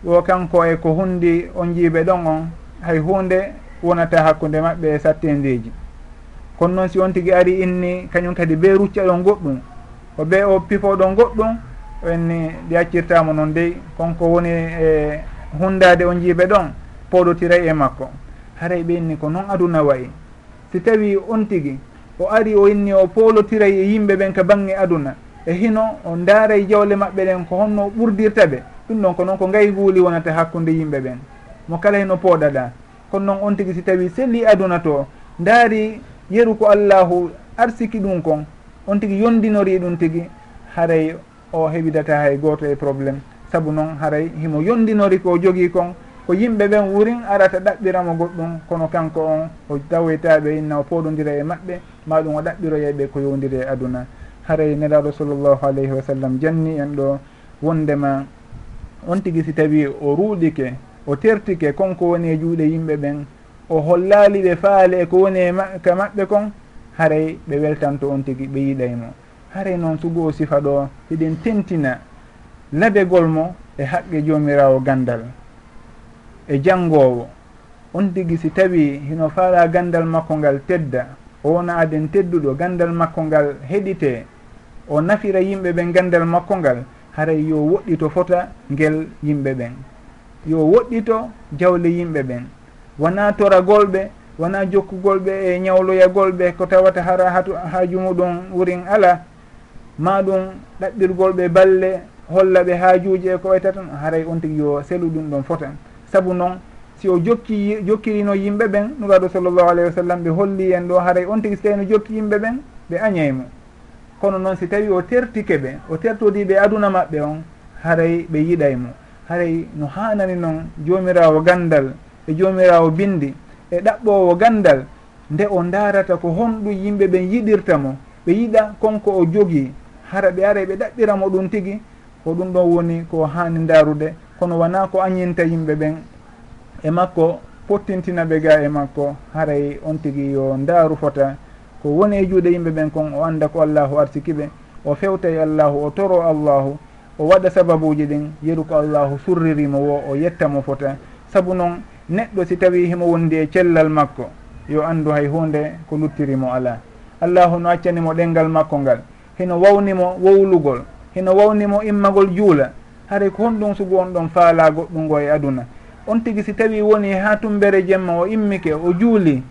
o kanko e ko hundi on jiibe ɗon on hay hunde wonata hakkude maɓɓe e sattindiji kono noon si on tigi ari inni kañum kadi be rucca ɗon goɗɗum ko ɓe o pifoɗon goɗɗum enni ɗi accirtamo noon dey. Konko woni e hundade o jiiɓe ɗon poɗotiray e makko. Haray ɓe inni ko noon aduna wayi. Si tawi on tigi o ari o inni o polotiray e yimɓe ɓen ka bangge aduna. E hino o daaray jawle maɓɓe ɗen ko honno ɓurdirta ɓe. Ɗum ɗon ko noon ko ngay guuli wonata hakkude yimɓe ɓen. Mo kala heno pooɗaɗa kono noon on tigi si tawi selli aduna to daari yeru ko allahu arsiki ɗum kon on tigui yondinori ɗum tigui haray o heɓidata hay goto e probléme saabu noon haray himo yondinori ko jogui kon ko yimɓe ɓen wurin arata ɗaɓɓiramo goɗɗum kono kanko on o tawoytaɓe inna o poɗodira e maɓɓe ma ɗum o ɗaɓɓiroyeɓe ko yowdiri e aduna. Haray nelaɗo sallllahu alayhi wa sallam janni en ɗo wondema on tigui si tawi o ruuɗike o tertike konko woni e juuɗe yimɓe ɓen o hollali ɓe faale e ko woni e ka maɓɓe kon haray ɓe weltanto on tigi ɓe yiɗaymo haray noon sugu o sifa ɗo hiɗen tentina labegol mo e haqqe jomirawo gandal e janngowo on tigi si tawi hino faala gandal makko ngal tedda o wona aden tedduɗo gandal makko ngal heɗite o nafira yimɓe ɓen gandal makko ngal haray yo woɗɗito fota ngel yimɓe ɓen. Yo woɗɗito jawle yimɓe ɓen. wona toragolɓe wona jokkugolɓe e ñawloyagolɓe ko tawata hara hatu haaju muɗum wurin ala ma ɗum ɗaɓɓirgolɓe balle holla ɓe haajuji e ko wayta tan haray on tigui yo selu ɗum ɗon fotan saabu noon si o jokki jokkirino yimɓe ɓen nuraɗo sallllahu alayhi wa sallam ɓe holli en ɗo haray on tigui so tawi no jokki yimɓe ɓen ɓe añaymo kono noon si tawi o tertike ɓe o tertodiɓe aduna maɓɓe on haray ɓe yiɗaymo haray no hanani noon jomirawo gandal e jomirawo bindi e ɗaɓɓowo gandal nde o darata ko honɗum yimɓe ɓen yiɗirta mo ɓe yiɗa konko o jogii hara ɓe ara ɓe ɗaɓɓiramo ɗum tigi ko ɗum ɗon woni ko hani darude kono wona ko añinta yimɓe ɓen e makko pottintina ɓe ga e makko haray on tigi yo ndaaru fota ko woni e juuɗe yimɓe ɓen kon o anda ko allahu arsiki ɓe o fewtay e allahu o toro allahu o waɗa sababuji ɗin yeru ko allahu surririmo wo o yettamo fota. Saabu noon neɗɗo si tawi himo wondi e cellal makko yo andu hay hunde ko luttirimo ala allahu no accanimo ɗengal makko ngal hino wawnimo wowlugol hino wawnimo immagol juula haray ko honɗum sugu on ɗon faala goɗɗungo e aduna. On tigui si tawi woni ha tumbere jemma o immike o juuli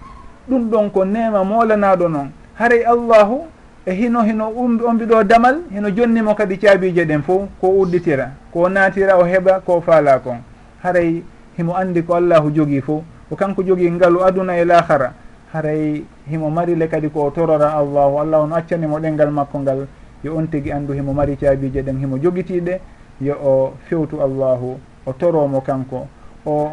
ɗum ɗon ko nema molanaɗo noon haray allahu e hino hino ombiɗo damal hino jonnimo kadi caabije ɗen fof ko udditira ko naatira o heɓa ko faala kon haray himo andi ko allahu jogii fo ko kanko jogii ngalu aduna e lahara. Haray himo marile kadi ko o torora allahu allah on accanimo ɗengal makko ngal yo on tigi andu himo mari caabije ɗen himo jogitiiɗe yo o fewtu allahu o toromo kanko o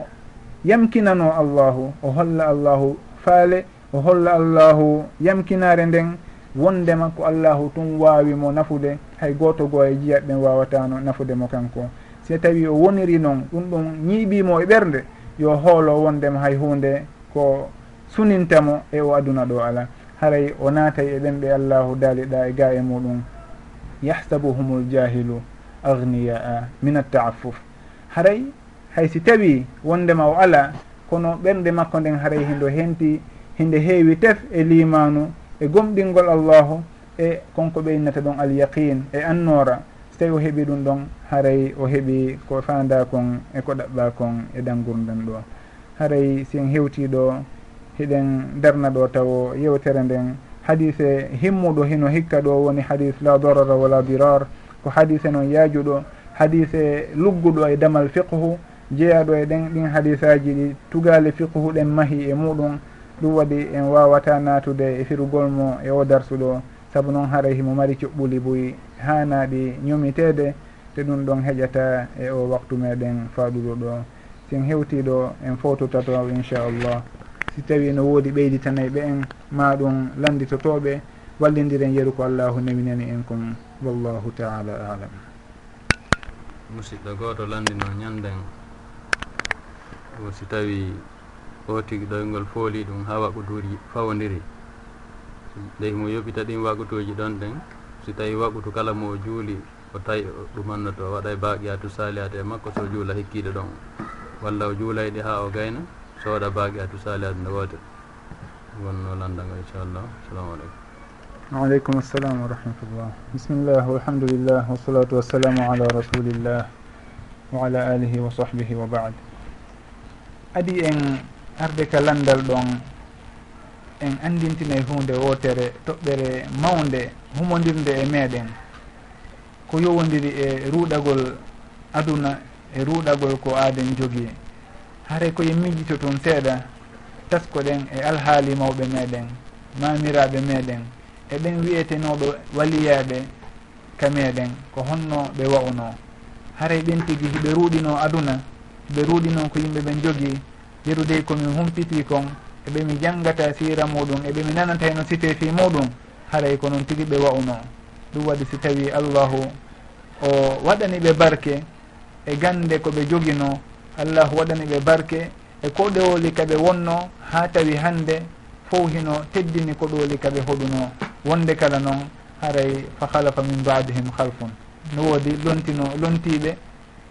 yamkinano allahu o holla allahu faale o holla allahu yamkinare nden wondema ko allahu tun waawimo nafude hay gooto goo e jiyat ɓen wawatano nafude mo kanko. si tawi o woniri noon ɗum ɗum ñiiɓimo e ɓernde yo hoolo wondema hay hunde ko sunintamo e o aduna ɗo ala haray o naatay e ɗen ɓe allahu daaliɗa e ga e muɗum. Yahsabuhum jahilu agniya'a min attaafuf haray hay si tawi wondema o ala kono ɓernde makko nden haray hindo henti hinde heewi tef e limanu e gomɗingol allahu e konko ɓeynata ɗon alyaqin e annora tawi o heeɓi ɗum ɗon haray o heeɓi ko fanda kon e ko ɗaɓɓa kon e ɗangurdan ɗo. Haray si en hewtiɗo hiɗen darna ɗo taw yewtere nden. Hadise himmuɗo hino hikka ɗo woni hadis la darara wala dirar ko hadise noon yaajuɗo. Hadise lugguɗo e damal fiqhu jeeyaɗo e ɗen ɗin hadisaji ɗi tugale fiqhu ɗen mahi e muɗum. Ɗum waɗi en wawata natude e firugol mo e o darsuɗo saabu noon haray himo mari coɓɓuli boyi hanaɗi ñomitede te ɗum ɗon heƴata e o waktu meɗen faɗuɗo ɗo. Sin hewtiɗo en fototato inchallah. Si tawi no woodi ɓeyditanayi ɓe en ma ɗum landitotoɓe wallidiren yeru ko allahu newinani en kon w allahu taala alam. Musidɗo goto landino ñanden o si tawi o tigi ɗoygol e fooli ɗum ha wakkuturi fawodiri ndey mo yoɓita ɗin wakkutuji ɗon ɗen. si tawi waɓutu kala mo o juuli o tawi ɗumannoto waɗa e baaqiyatu salihata e makko so juula hikkiɗe ɗon. Walla o juulayɗe ha o gayna so waɗa baaqiyatu salihata nde woote wonno landango inchallah. Assalamu aleykum. Waaleykum assalam wa rahmatullah. Bisimillah walhamdulillah wasalatu wassalamu ala rasulillah wa ala alihi wa sahbihi wa baad adi en arde ka landal ɗon en andintinay hunde wotere toɓɓere mawde humodirde e meɗen ko yowodiri e ruuɗagol aduna e ruuɗagol ko aaden jogii. Haare koye miijito toon seeɗa taskoɗen e alhaali mawɓe meɗen mamiraɓe meɗen eɓen wiyetenoɓe waliyaɓe ka meɗen ko honno ɓe wa'uno haray e ɓen tigi hiɓe ruuɗino aduna hiɓe ruuɗino ko yimɓe ɓen jogii yerudey komin humpiti kon eɓe mi janggata sira muɗum eɓe mi nanata no site fi muɗum haray ko noon tigui ɓe wa'uno. Ɗum waɗi si tawi allahu o waɗani ɓe barke e gande koɓe jogino. Allahu waɗani ɓe barke e ko ɗewoli kaɓe wonno ha tawi hande fof hino teddini ko ɗowli kaɓe hoɗuno. Wonde kala noon haray fa halafa min badihim halfun no woodi lontino lontiɓe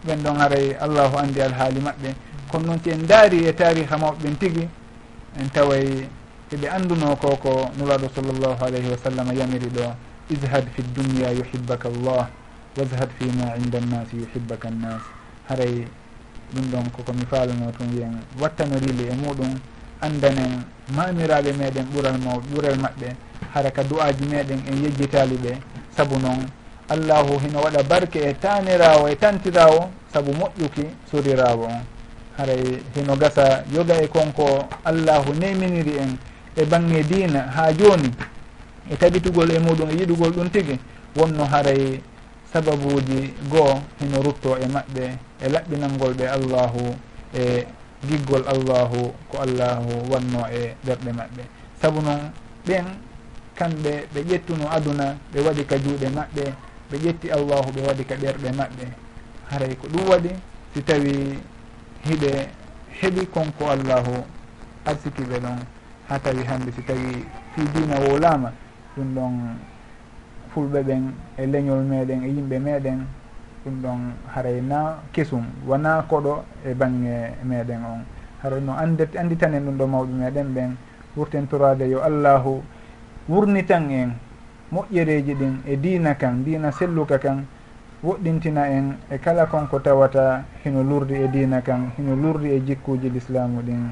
ɓen ɗon haray allahu andi alhaali maɓɓe. Kono noon si en daari e tariha mawɓe ɓen tigui en taway eɓe annduno ko ko nuraɗo sallllahu alayhi wa sallam yamiri ɗo ishad fi dunia yuhibbaka llah washad fi ma inda annasi yuhibbaka annas. Haray ɗum ɗon koko mi faalano tun wiyen wattanorili e muɗum andanen mamiraɓe meɗen ɓural maw ɓural maɓɓe hara ka du'aji meɗen en yejjitali ɓe saabu noon allahu hino waɗa barke e tanirawo e tantirawo saabu moƴƴuki surirawo on. haray hino gasa yoga e konko allahu neminiri en e bange dina ha joni e tabitugol e muɗum e yiɗugol ɗum tigui wonno haray sababuji goo hino rutto e maɓɓe e laɓɓinalngol ɓe allahu e giggol allahu ko allahu wanno e ɓerɗe maɓɓe. Saabu noon ɓen kamɓe ɓe ƴettuno aduna ɓe waɗi ka juuɗe maɓɓe ɓe ƴetti allahu ɓe waɗi ka ɓerɗe maɓɓe. Haray ko ɗum waɗi si tawi hiɓe heɓi konko allahu arsiki ɓe ɗon ha tawi hande si tawi fi dina wolama ɗum ɗon fulɓe ɓen e leñol meɗen e yimɓe meɗen ɗum ɗon haray na kesum. Wona koɗo e bangge meɗen on. Haray no ande anditanen ɗum ɗo mawɓe meɗen ɓen wurten torade yo allahu wurnitan en moƴƴereji ɗin e dina kan dina selluka kan woɗɗintina en e kala konko tawata hino lurdi e dina kan hino lurdi e jikkuji l'islamu ɗin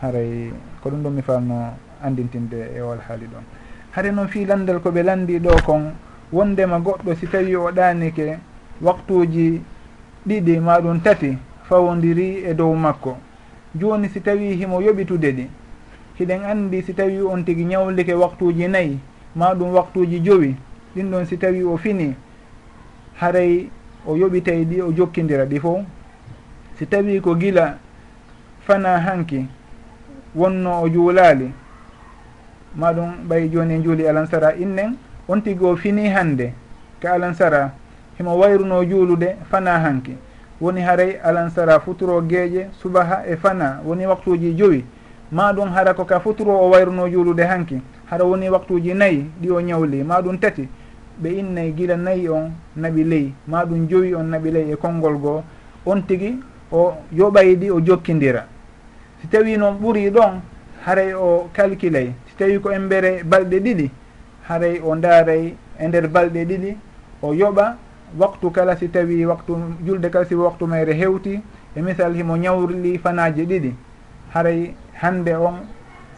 haray ko ɗum ɗon mi falno andintinde e walhaali ɗon. Hare noon fi landal koɓe landi ɗo kon wondema goɗɗo si tawi o ɗanike waktuji ɗiɗi maɗum tati fawodiri e dow makko. Joni si tawi himo yoɓitude ɗi hiɗen andi si tawi on tigui ñawlike waktuji nayyi maɗum waktuji jowi. Ɗin ɗon si tawi o fini haray o yoɓitay ɗi o jokkidira ɗi fof. Si tawi ko gila fana hanki wonno o juulali maɗum ɓay joni en juuli alansara innen on tigi o fini hande ka alansara himo wayruno juulude fana hanki. Woni haray alansara futuro gueeƴe subaha e fana woni waktuji joyi maɗum hara ko ka futuro o wayruno juulude hanki hara woni waktuji nayyi ɗi o ñawli maɗum tati. ɓe innay gila nayi on naɓi ley ma ɗum jowi on naɓi ley e konngol goo on tigi o yoɓaydi o jokkidira si tawi noon ɓuri ɗon haray o calculey si tawi ko embere balɗe ɗiɗi haray o ndaaray e nder balɗe ɗiɗi o yoɓa. Waktu kala si tawi waktu julde kala si waktu mayre hewti e misal himo ñawrli fanaji ɗiɗi haray hande on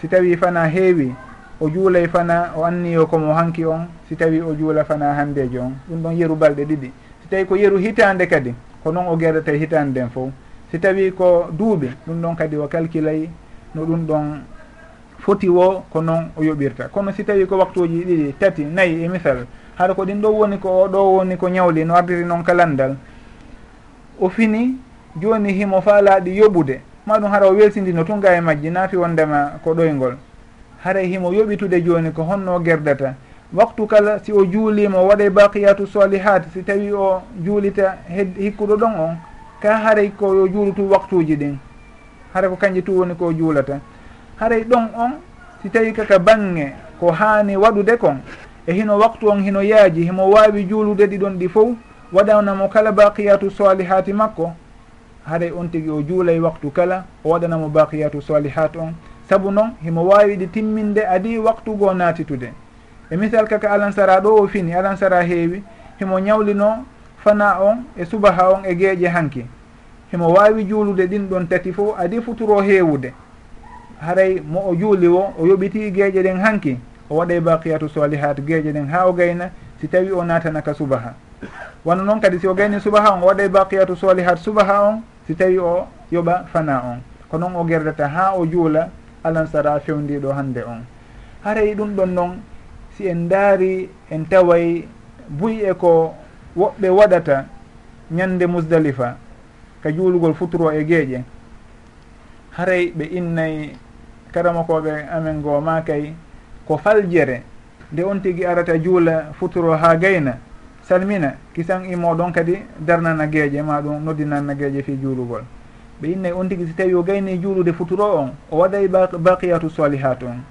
si tawi fana heewi. o juulay fana o anniyo komo hanki on si tawi o juula fana handejo e on ɗum ɗon yeru balɗe ɗiɗi. Si tawi ko yeru hitande kadi ko noon o gerdata e hitande nden fof. Si tawi ko duuɓi ɗum ɗon kadi o calculay no ɗum ɗon foti wo ko noon o yoɓirta. Kono si tawi ko waktuji ɗiɗi tati nayyi e misal haɗa ko ɗin ɗo woni ko o ɗo woni ko ñawli no ardiri noon kalandal o fini joni himo faalaɗi yoɓude. Maɗum hara o weltindino tunga e majji naati wondema ko ɗoygol. haray himo yoɓitude joni ko honno gerdata. Waktu kala si o juulima waɗa baqiyatu solihat si tawi o juulita hed hikkuɗo ɗon on ka haray ko yo juulutu waktuji ɗin. Hara ko kanƴe tu woni ko juulata. Haray ɗon on si tawi kaka bange ko haani waɗude kon e hino waktu on hino yaaji himo wawi juulude ɗiɗon ɗi fof waɗanamo kala baqiyatu solihati makko. Haray on tigui o juulay waktu kala o waɗanamo baqiyatu solihat on saabu noon himo wawi ɗi timminde adi waktu goo natitude. E misal kaka alansara ɗo o fini alansara heewi himo ñawlino fana on e subaha on e geeƴe hanki. Himo wawi juulude ɗin ɗon tati fof adi futuro heewude. Haray mo o juuli o o yoɓiti geeƴe ɗen hanki o waɗay baqiyatu solihat geeƴe ɗen ha o gayna si tawi o natanaka subaha. Wano noon kadi si o gayni subaha on o waɗay baqiyatu solihat subaha on si tawi o yoɓa fana on. Ko noon o gerdata ha o juula alan sara fewdiɗo hannde on. Haray ɗum ɗon noon si en daari en taway buy e ko woɓɓe waɗata ñande musdalifa ka juulugol futuro e geeƴe haray ɓe innay karamakoɓe amen goo ma kay ko faljere nde on tigi arata juula futuro ha gayna salmina kisan imoɗon kadi darnana geeƴe ma ɗum noddinanna geeƴe fi juulugol. ɓe innayi on tigi si tawi o gayni juulude futuro on o waɗay baqiyatu salihat on.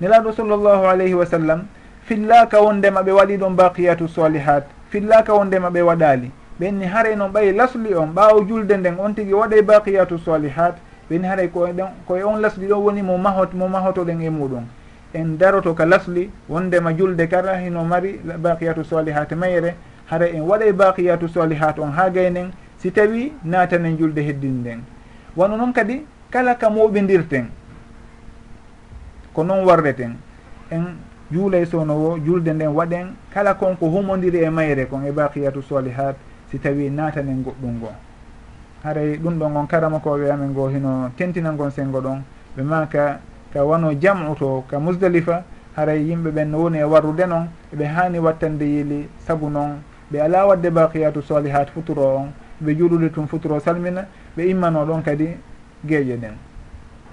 Nelaɗo sallllahu alayhi wa sallam fillaka wondema ɓe waɗi ɗon baqiyatu salihat fillaka wondema ɓe waɗali ɓenni haray noon ɓayi lasli on ɓawo julde nden on tigi waɗay baqiyatu salihat ɓenni haray koyeɗen koye on lasli ɗo woni mo mahot mo mahotoɗen e muɗum. En daroto ka lasli wondema julde kara hino mari baqiyatu salihat mayre hara en waɗay baqiyatu salihat on ha gaynen si tawi naatanen julde heddin nden wano noon kadi kala ka moɓidirten ko noon warreten en juulay sownowo julde nden waɗen kala kon ko humodiri e mayre kon e baqiyatu solihat si tawi naatanen goɗɗum ngo. Haray ɗum ɗon on karama koɓe amen ngo hino tentinangon sengo ɗon ɓe maka ka wano jam'u to ka musdalifa haray yimɓe ɓen no woni e warrude noon eɓe hani wattande yiili saabu noon ɓe ala wadde baqiyatu solihat futuro on ɓe juulude tun futuro salmina ɓe immano ɗon kadi geeƴe ɗen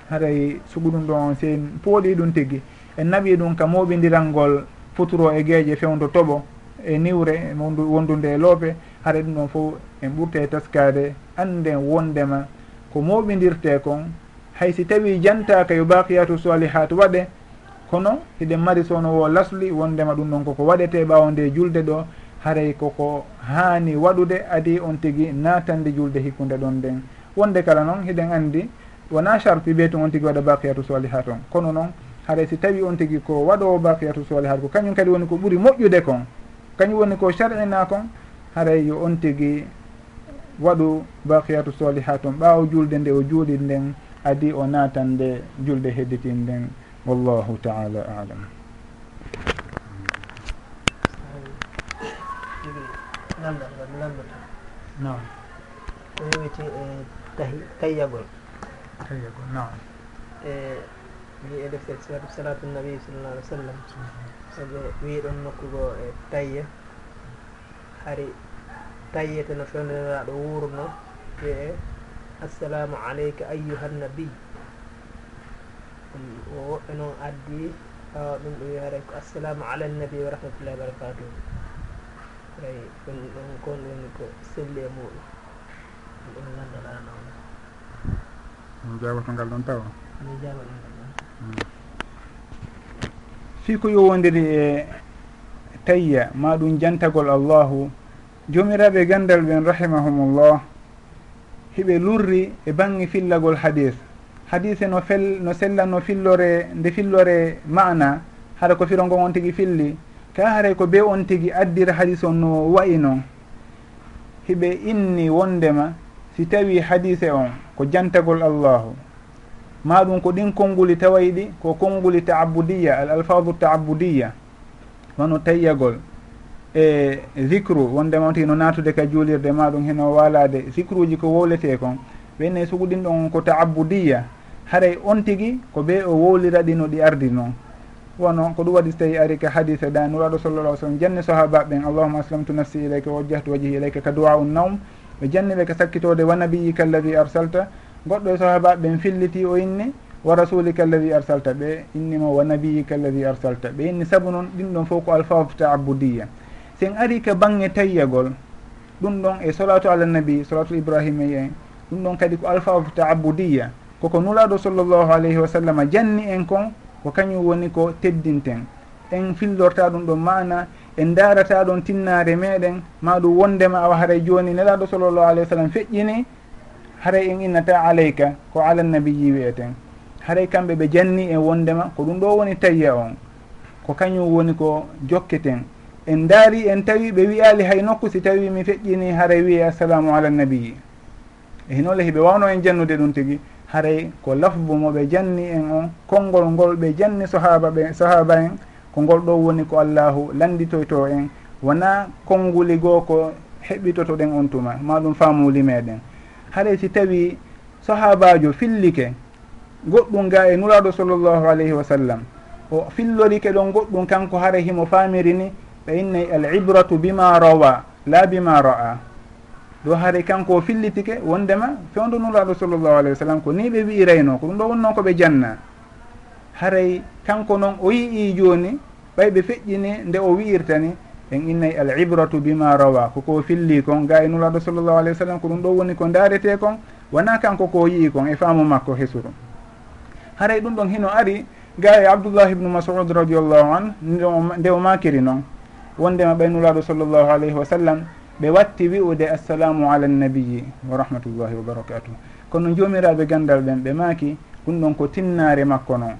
haray sugu ɗum ɗon on se en pooɗi ɗum tigi en naɓi ɗum ka moɓidiralngol futuro e geeƴe fewdo toɓo e niwre wondude e loope haɗa ɗum ɗon fof en ɓurte taskade anden wondema ko moɓidirte kon. Hay si tawi jantaka yo baqiyatu salihat waɗe kono hiɗen mari sowno wo lasli wondema ɗum ɗon koko waɗete ɓawo nde julde ɗo haray koko haani waɗude adi on tigi natande julde hikkude ɗon nden. Wonde kala noon hiɗen andi wona charte ɓeytu on tigi waɗa baqiyatu soliha toon kono noon haɗa si tawi on tigi ko waɗowo baqiyatu soliha ko kañum kadi woni ko ɓuuri moƴƴude kon kañum woni ko sar'ina kon haray yo on tigi waɗu baqiyatu soliha toon ɓaawo julde nde o juuɗi nden adi o natande julde hedditin nden. Wallahu taala alam. lamɗaɗon lamɗata non ɗum wiyete e, tayyagol. Tayyagol non e wi e deftere siratu salatu nabi sallallah alih w sallam. Sabu wi ɗon nokkugo e tayya. Hari tayyete no fewndiniraɗo wuurno wi assalamu aleyka ayyuhannabiy ɗum woɓɓe noon addi ɗum ɗo wi hare ko assalamu ala nabi wa rahmatullahi wa barakatuhu eyi ɗum ɗon kon woni ko selli e muɗum. Ɗum ganduɗa noon. Mi ngal ɗon tawa? Mi jagoɗo ngal ɗon. Hmm. Fii ko yowodiri e tayya ma ɗum jantagol allahu jomiraɓe e gandal ɓen rahimahumullah hiɓe lurri e bangi fillagol hadis. Hadise no fel no sella no fillore nde fillore mana haɗa ko firongo on tigui filli ta haray ko be on tigi addira hadis on no wayi noon hiɓe inni wondema si tawi hadise on ko jantagol allahu. Ma ɗum ko ɗin konnguli tawayɗi ko konnguli taabudiya al alfadu taabudiya wono tayyagol. E zicru wondema tigi no natude ka juulirde ma ɗum heno walade zicruji ko wowlete kon ɓenne sugu ɗin ɗon ko taabudiya haray on tigi ko ɓe o wowlira ɗi no ɗi ardi noon wono ko ɗum waɗi so tawi ari ka hadise ɗa nuraɗo sallallah sallam janni sahabaɓe ɓen allahuma aslamtu nafsi ilayka wajjahtu wajhi ilayka ka duwa un nawm ɓe janniɓe ka sakkitode wa nabiyika alladi arsalta goɗɗo e sahabaɓe ɓen filliti o inni wa rasulika alladi arsalta ɓe innimo wa nabiyika alladi arsalta ɓe inni saabu noon ɗin ɗon fof ko alfaf taabudiya sen ari ka bange tayyagol ɗum ɗon e solatu alannabi solatu ibrahima en ɗum ɗon kadi ko alfaf taabudiya koko nulaɗo sallllahu alayhi wa sallam janni en kon ko kañum woni ko teddinten. En fillorta ɗum ɗon mana en darata ɗon tinnare meɗen ma ɗum wondema awa haray joni nelaɗo sallllahu alayhi wa sallam feƴƴini haray en innata alayka ko alannabiyi wiyeten haray kamɓe ɓe janni en wondema ko ɗum ɗo woni tayya on. Ko kañum woni ko jokketen. En daari en tawi ɓe wiyali hay nokku si tawi mi feƴƴini haray wiye assalamu ala nabiyi e hinole hiɓe wawno en jannude ɗum tigui haray ko lafbu moɓe janni en on konngol ngol ɓe janni sahaba ɓe sahaba en ko ngol ɗo woni ko allahu landitoyto en. Wona konnguli goo ko heɓɓitotoɗen on tuma ma ɗum famuli meɗen. Haɗay si tawi sahabajo fillike goɗɗum ga e nuraɗo sallllahu alayhi wa sallam o fillorike ɗon goɗɗum kanko hara himo famiri ni ɓe innay al ibratu bima rawa la bima ra'a. ɗo haare kanko o fillitike wondema fewdo nulaaɗo sallllahu alayhi wa sallam ko ni ɓe wi'irayno ko ɗum ɗo wonnoon koɓe janna. Haray kanko noon o yi'i joni ɓay ɓe feƴƴini nde o wi'irtani en innayi al ibratu bima rawa koko filli kon ga e nulaaɗo sallllahu alayhi wa sallam ko ɗum ɗo woni ko darete kon wona kanko ko yi'i kon e faamu makko hesuru haray ɗum ɗon hino ari ga e abdoullah ibnu masud radiallahu an nde o makiri noon. Wondema ɓay nulaaɗo sallllahu alayhi wa sallam ɓe watti wi'ude assalamu ala nnabiyi wa rahmatullahi wa barakatuh. Kono jomiraɓe gandal ɓen ɓe maaki ɗum ɗon ko tinnare makko noon.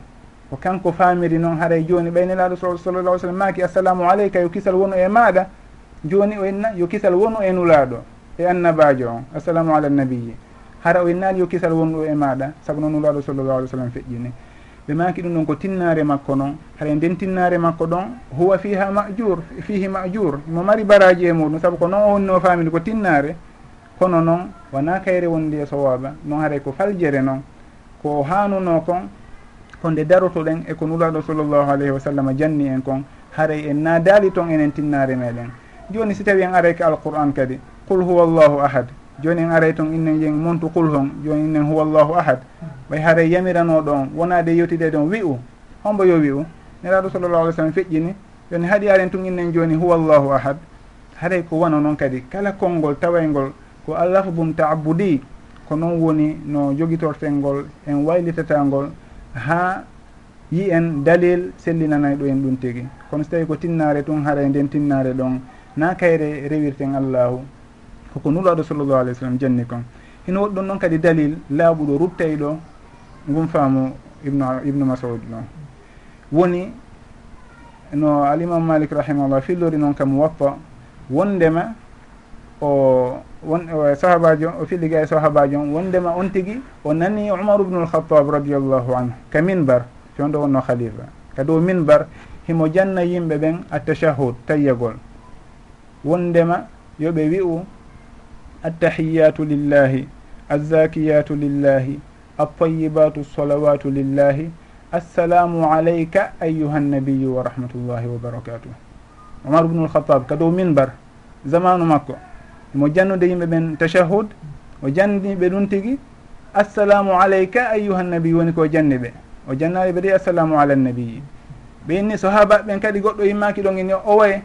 Ko kanko faamiri noon haray joni ɓaynelaɗo sallallah sallam maaki assalamu aleyka yo kisal wonu e maɗa joni o inna yo kisal wonu e nulaɗo e annabajo on assalamu ala nnabiyi hara o ennaali yo kisal wonɗo e maɗa saabu noon nulaɗo sallallah alih w sallam feƴƴini. ɓe maki ɗum ɗon ko tinnare makko noon haɗa nden tinnare makko ɗon huwa fiha majur fihi majur mo mari baraji e muɗum saabu ko noon o wonno famide ko tinnare kono noon wona kayre wondi e sowaba noon haray ko faljere noon ko hanuno kon ko nde darotoɗen eko nulaɗo sallllahu alayhi wa sallam janni en kon haray en nadali toon enen tinnare meɗen joni si tawi en aray ko alquran kadi qul huwa llahu ahad. joni en aray toon innen yen montu qul hon joni innen huwa llahu ahad. Mm. Ɓay haray yamiranoɗo on wonade yewtidede on wi'u. Hombo yo wi'u. Neraɗo sallallah alih sallam feƴƴini. Joni haaɗi aren tun innen joni huwa llahu ahad. Haray ko wona noon kadi. Kala konngol tawaygol ko allahbum taabudi ko noon woni no jogitorten ngol en waylitata ngol ha yi en dalil sellinanay ɗo en ɗum tigi. Kono so tawi ko tinnare tun haray nden tinnare ɗon na kayre rewirten allahu. hoko nulaɗo sallllahu alih w sallam janni kon hino woɗɗum noon kadi dalil laaɓuɗo ruttayɗo ngun faamu ibnu ibnu masaud ɗo. Woni no alimam malik rahimahullah fillori noon kam wappa wondema o won sahabajo o filliga e sahabajo on wondema on tigui o nani umaru ubnu lhatab radiallahu anhu ka minbar fewnɗo wonno khalifa. Ka dow minbar himo janna yimɓe ɓen attachahud tayyagol. Wondema yooɓe wi'u attahiyatu lillahi alzakiyatu lillahi altayibatu salawatu lillahi assalamu alayka ayuha nnabiyu wa rahmatullahi wa barakatuh. Omar ubnu lhatab ka dow minbar zamanu makko mo jannude yimɓe ɓen tachahud o janniɓe ɗum tigi assalamu alayka ayuha nnabiyu woni ko janni ɓe o jannaɓe ɓe ɗi assalamu ala nnabiyi ɓe inni sohaba ɓen kadi goɗɗo yimmaki ɗon ini owoye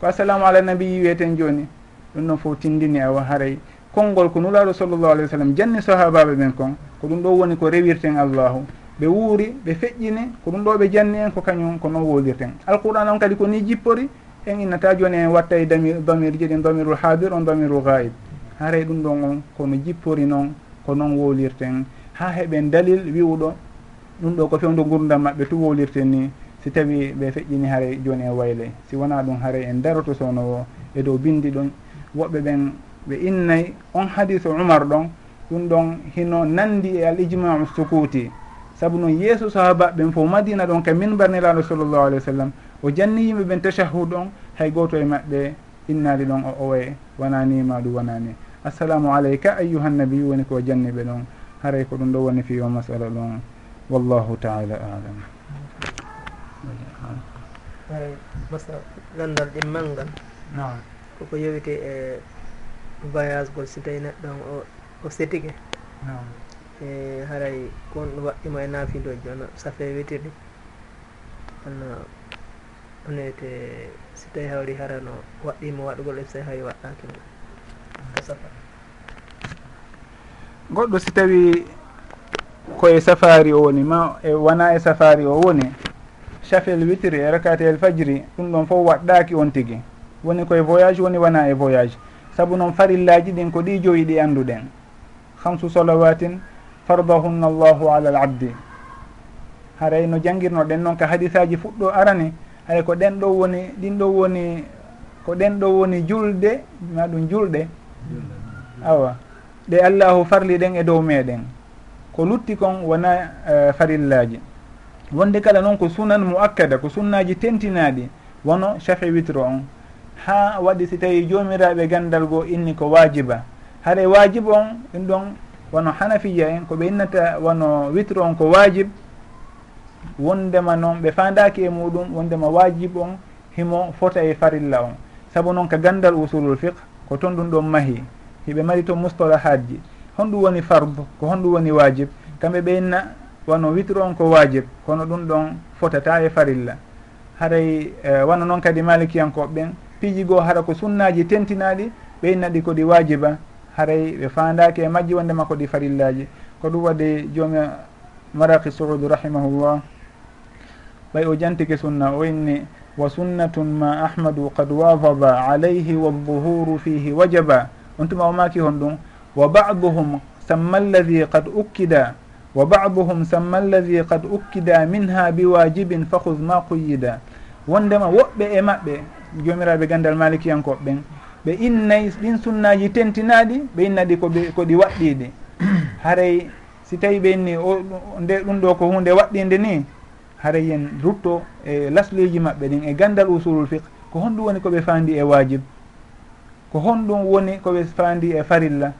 ko assalamu ala nabiyi wiyeten joni ɗum noon fof tindini awa haray konngol ko nulaaɗo sallllahu alih wa sallam janni sahabaɓe ɓen kon ko ɗum ɗo woni ko rewirten allahu. Ɓe wuuri ɓe feƴƴini ko ɗum ɗo ɓe janni en ko kañum ko noon wolirten alqouran on kadi ko ni jippori en innata joni en watta e damir damirji ɗin damirul hadir on damirul gaib haray ɗum ɗon on kono jippori noon ko noon wolirten ha heɓen dalil wiwɗo ɗum ɗo ko fewdo gurdam maɓɓe tu wolirten ni. Si tawi ɓe feƴƴini haray joni e wayle. Si wona ɗum haray en daroto sowno o e dow bindi ɗon woɓɓe ɓen ɓe innayi on hadisu umar ɗon ɗum ɗon hino nandi e al ijmau sukuti saabu noon yeeso sahaba ɓen fof madina ɗon ka min barniraɗo sallllahu alih wa sallam. O janni yimɓe ɓen tachahud on hay goto e maɓɓe innali ɗon o owoye wonani maɗum wonani assalamu aleyka ayyuha nnabi woni ko janni ɓe ɗon. Haray ko ɗum ɗo woni fi o masala ɗon. Wallahu taala alam. Haray masa gandal ɗimmal ngal naam. koko yowite e voyage gol si tawi neɗɗo o o setike. E haray kon on waɗɗima e naafidoji ono safe witirɗi onno onete si tawi hawri harano waɗɗima waɗugol e so tawi waɗɗakimo o safa goɗɗo si tawi koye safari o woni ma e wona e safari o woni chafel witiri e rakatel fajiri ɗum ɗon fof waɗɗaki on tigui. woni koye voyage woni wona e voyage. Saabu noon farillaji ɗin ko ɗi joyi ɗi anduɗen. Hamsu salawatin fardahunna allahu ala l abdi. Haray no jangirnoɗen noon ka hadisaji fuɗɗo arani haray ko ɗen ɗo woni ɗin ɗo woni ko ɗen ɗo woni julde ma ɗum julɗe. Awa. Ɗe allahu farli ɗen e dow meɗen. Ko lutti kon wona uh, farillaji. Wonde kala noon ko sunan mo akkada ko sunnaji tentinaɗi wono chafe witre on. ha waɗi si tawi jomiraɓe gandal goo inni ko wajiba haɗa wajib on ɗum ɗon wono hanafiya en koɓe innata wono witre on ko wajib wondema noon ɓe fandaki e muɗum wondema wajib on himo fota e farilla on. Saabu noon ka gandal usulul fiqh ko toon ɗum ɗon maahi hiɓe mari to mustola hajji honɗum woni farde ko honɗum woni wajib kamɓe ɓe inna wono witre on ko wajib kono ɗum ɗon fotata e farilla. Haray uh, wano noon kadi malikiyankoɓe ɓen piiji goo hara ko sunnaji tentinaɗi ɓeynnaɗi ko ɗi wajiba haray ɓe fandaki e majji wondema ko ɗi farillaji ko ɗum waɗi joomi maraki soudu rahimahullah. Ɓay o jantike sunna o inni wa sunnatun ma ahmadu qad wafaba alayhi walduhuru fihi wajaba. On tuma o maki hon ɗum wa baduhum samma alladi qad ukkida wa baduhum samma alladi qad ukkida minha biwajibin fahud ma quyida wondema woɓɓe e maɓɓe jomiraɓe gandal malikiyankoɓe. Ɓen ɓe innayi ɗin sunnaji tentinaɗi ɓe innaɗi koɓe koɗi waɗɗiɗi. Haray si tawi ɓe inni o nde ɗum ɗo ko hunde waɗɗinde ni haray yen rutto e lasluji maɓɓe ɗin e gandal usulul fiqh. Ko honɗum woni koɓe fandi e wajib ko honɗum woni koɓe fandi e farilla.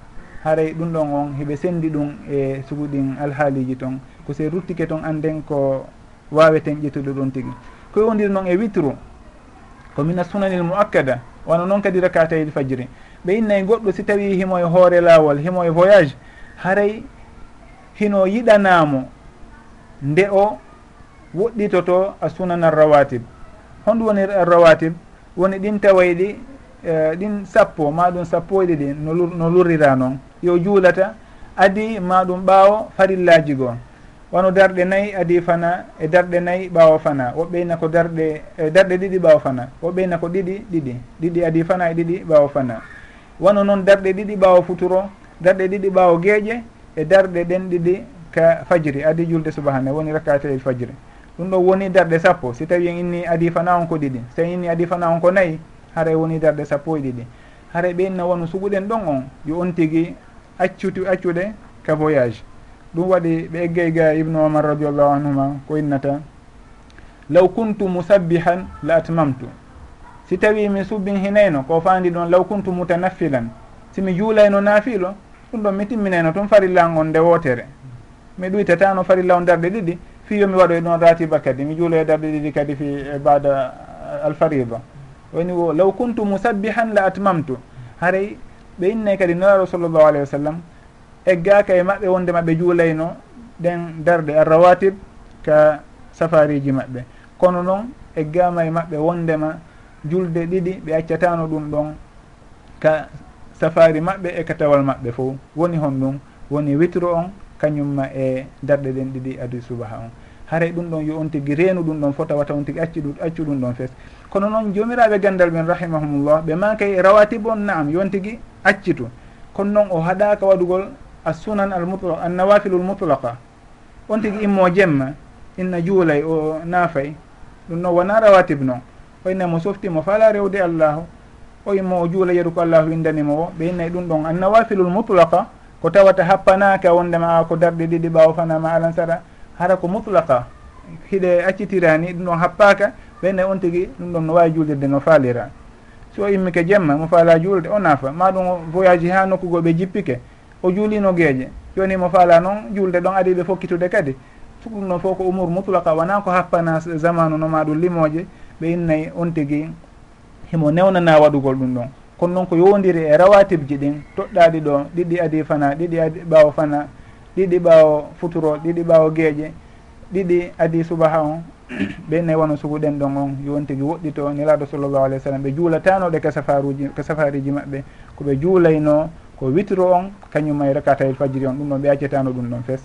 Haray ɗum ɗon on heɓe sendi ɗum e suguɗin alhaaliji toon ko se ruttike toon anden ko waweten ƴettude ɗon tigui koye wondiri noon e witru ko mina sunanil muakkada wona noon kadi rakatayil e fajiri ɓe innayi goɗɗo si tawi himo e hoore laawol himo e voyage haray hino yiɗanamo nde o woɗɗitoto a sunana rawatib honɗum woni rawatib woni ɗin tawayɗi e, ɗin sappo ma ɗum sappo e ɗiɗi no lurrira noon yo juulata adi ma ɗum ɓaawo farillaji goo. wano darɗe nayyi adi fana e darɗe nayyi ɓawa fana. Woɓɓeyna ko darɗe e darɗe ɗiɗi ɓawa fana. Woɓɓeyna ko ɗiɗi ɗiɗi. Ɗiɗi adi fana e ɗiɗi ɓawa fana. Wano noon darɗe ɗiɗi ɓawa futuro darɗe ɗiɗi ɓawa gueeƴe e darɗe ɗen ɗiɗi ka fajiri adi julde subahana woni rakkate el fajiri. Ɗum ɗo woni darɗe sappo. Si tawi en inni adi fana on ko ɗiɗi. So en inni adi fana on ko nayyi haara woni darɗe sappo e ɗiɗi. Haara ɓeynna wonu suguɗen ɗon on yo on tigui accutu accuɗe ka voyage. ɗum waɗi ɓe eggey ga ibnu omar radiallahu anhuma ko innata law kuntu musabbihan la atmamtu. Si tawi mi subbin hinayno ko fandi ɗon law kuntu mutanaffilan. Simi juulayno naafilo ɗum ɗon mi timminayno toon farilla on nde wootere. Mi ɗuytatano farilla on darɗe ɗiɗi fi yomi waɗoy ɗon ratiba kadi. Mi juuloye darde ɗiɗi kadi fi e, bada alfarida woni o law kuntu musabbihan la atmamtu. Haray ɓe innay kadi nelaɗo sallllahu alayhi wa sallam eggaka e maɓɓe wonde maɓe juulayno ɗen darde arrawatib ka safariji maɓɓe. Kono noon eggama e maɓɓe wondema julde ɗiɗi ɓe accatano ɗum ɗon ka safari maɓɓe e katawal maɓɓe fo. Woni hon ɗum woni witro on kañumma e darɗe ɗen ɗiɗi adi subaha on. Haray ɗum ɗon yo on tigui reenu ɗum ɗon fota wata on tigui acci ɗum accu ɗum ɗon fes. Kono noon jomiraɓe gandal ɓen rahimahumullah ɓe makay e rawatib on naam yon tigui accitu. Kono noon o haɗaka waɗugol assunan almutla annawafilu lmutlaqa on tigi immo jemma inna juulay o naafay ɗum noon wona rawatib noon o oyne mo softimo fala rewde allahu o immo o juula yeru ko allahu windanimo o ɓe innayi ɗum ɗon annawafilu lmutlaqa ko tawata happanaka wondema a ko darɗe ɗiɗi ɓawo fanama alan sara hara ko mutlaqa hiɗe accitirani ɗum ɗon happaka ɓenne on tigui ɗum ɗon no wawi julirde no faalira so immike jemma mo faala julde o naafa maɗum voyage ha nokkugo ɓe jippike o juulino gueeƴe joni mo faala noon julde ɗon adiɓe fokkitude kadi. Ɗum ɗon fof ko umour mutlaka wona ko happana zamanu noma ɗum limoje ɓe innayi on tigui himo newnana waɗugol ɗum ɗon. Kono noon ko yowdiri e rawatibji ɗin toɗɗaɗi ɗo ɗiɗi adi fana ɗiɗi adi ɓawo fana ɗiɗi ɓawo futuro ɗiɗi ɓawo gueeƴe ɗiɗi adi subaha on. Ɓe nayi wono suguɗen ɗon on yon tigui woɗɗito nelaɗo sallllahu alayhi w sallam ɓe juulatanoɗe kasafaruji kasafariji maɓɓe. Koɓe juulayno ko witro on kañum e rakata fajiri on ɗum ɗon ɓe accetano ɗum ɗon fes.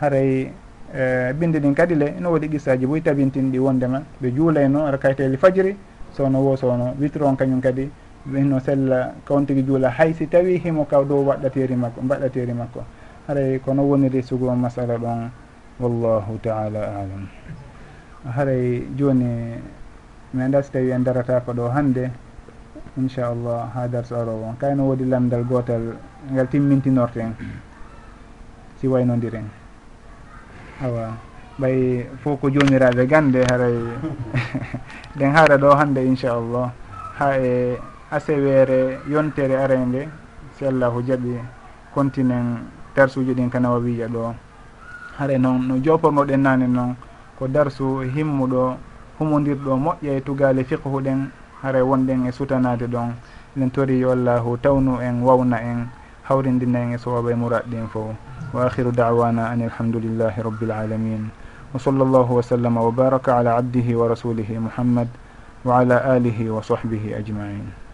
Haray e, binde ɗin kadi le ene woodi qissaji boyi tabintinɗi wondema ɓe juulayno rakateli fajiri sowno wo sowno witro on kañum kadi hino sella kawon tigui juula hay si tawi himo kaw dow waɗɗateri makko mbaɗɗateri makko. Haray kono woniri sugu on masala ɗon wallahu taala alam. Haray joni mi anda so tawi en daratako ɗo hande inchallah ha dars arowo kayno woodi lamdal gotal ngal timmintinorten si waynodiren awa ɓay fof ko jomiraɓe gande haray ɗen haara ɗo hande inchallah. Ha e asewere yontere arende si allahu jaaɓi continen darsuji ɗin kanawa wiya ɗo. Hare noon no jopornoɗen nane noon ko darsu himmuɗo humodirɗo moƴƴa e tugale fiqhu ɗen. haara wonɗen e sutanade ɗon. Eɗen tori yo allahu tawnu en wawna en hawrindina en e sowaba e mourad ɗin fo wa akhiru dawana an alhamdulillahi rabbil alamin. Wa sall llahu wa sallama wa baraka ala abdihi wa rasulihi muhammad wa ala alihi wa sahbihi ajmain.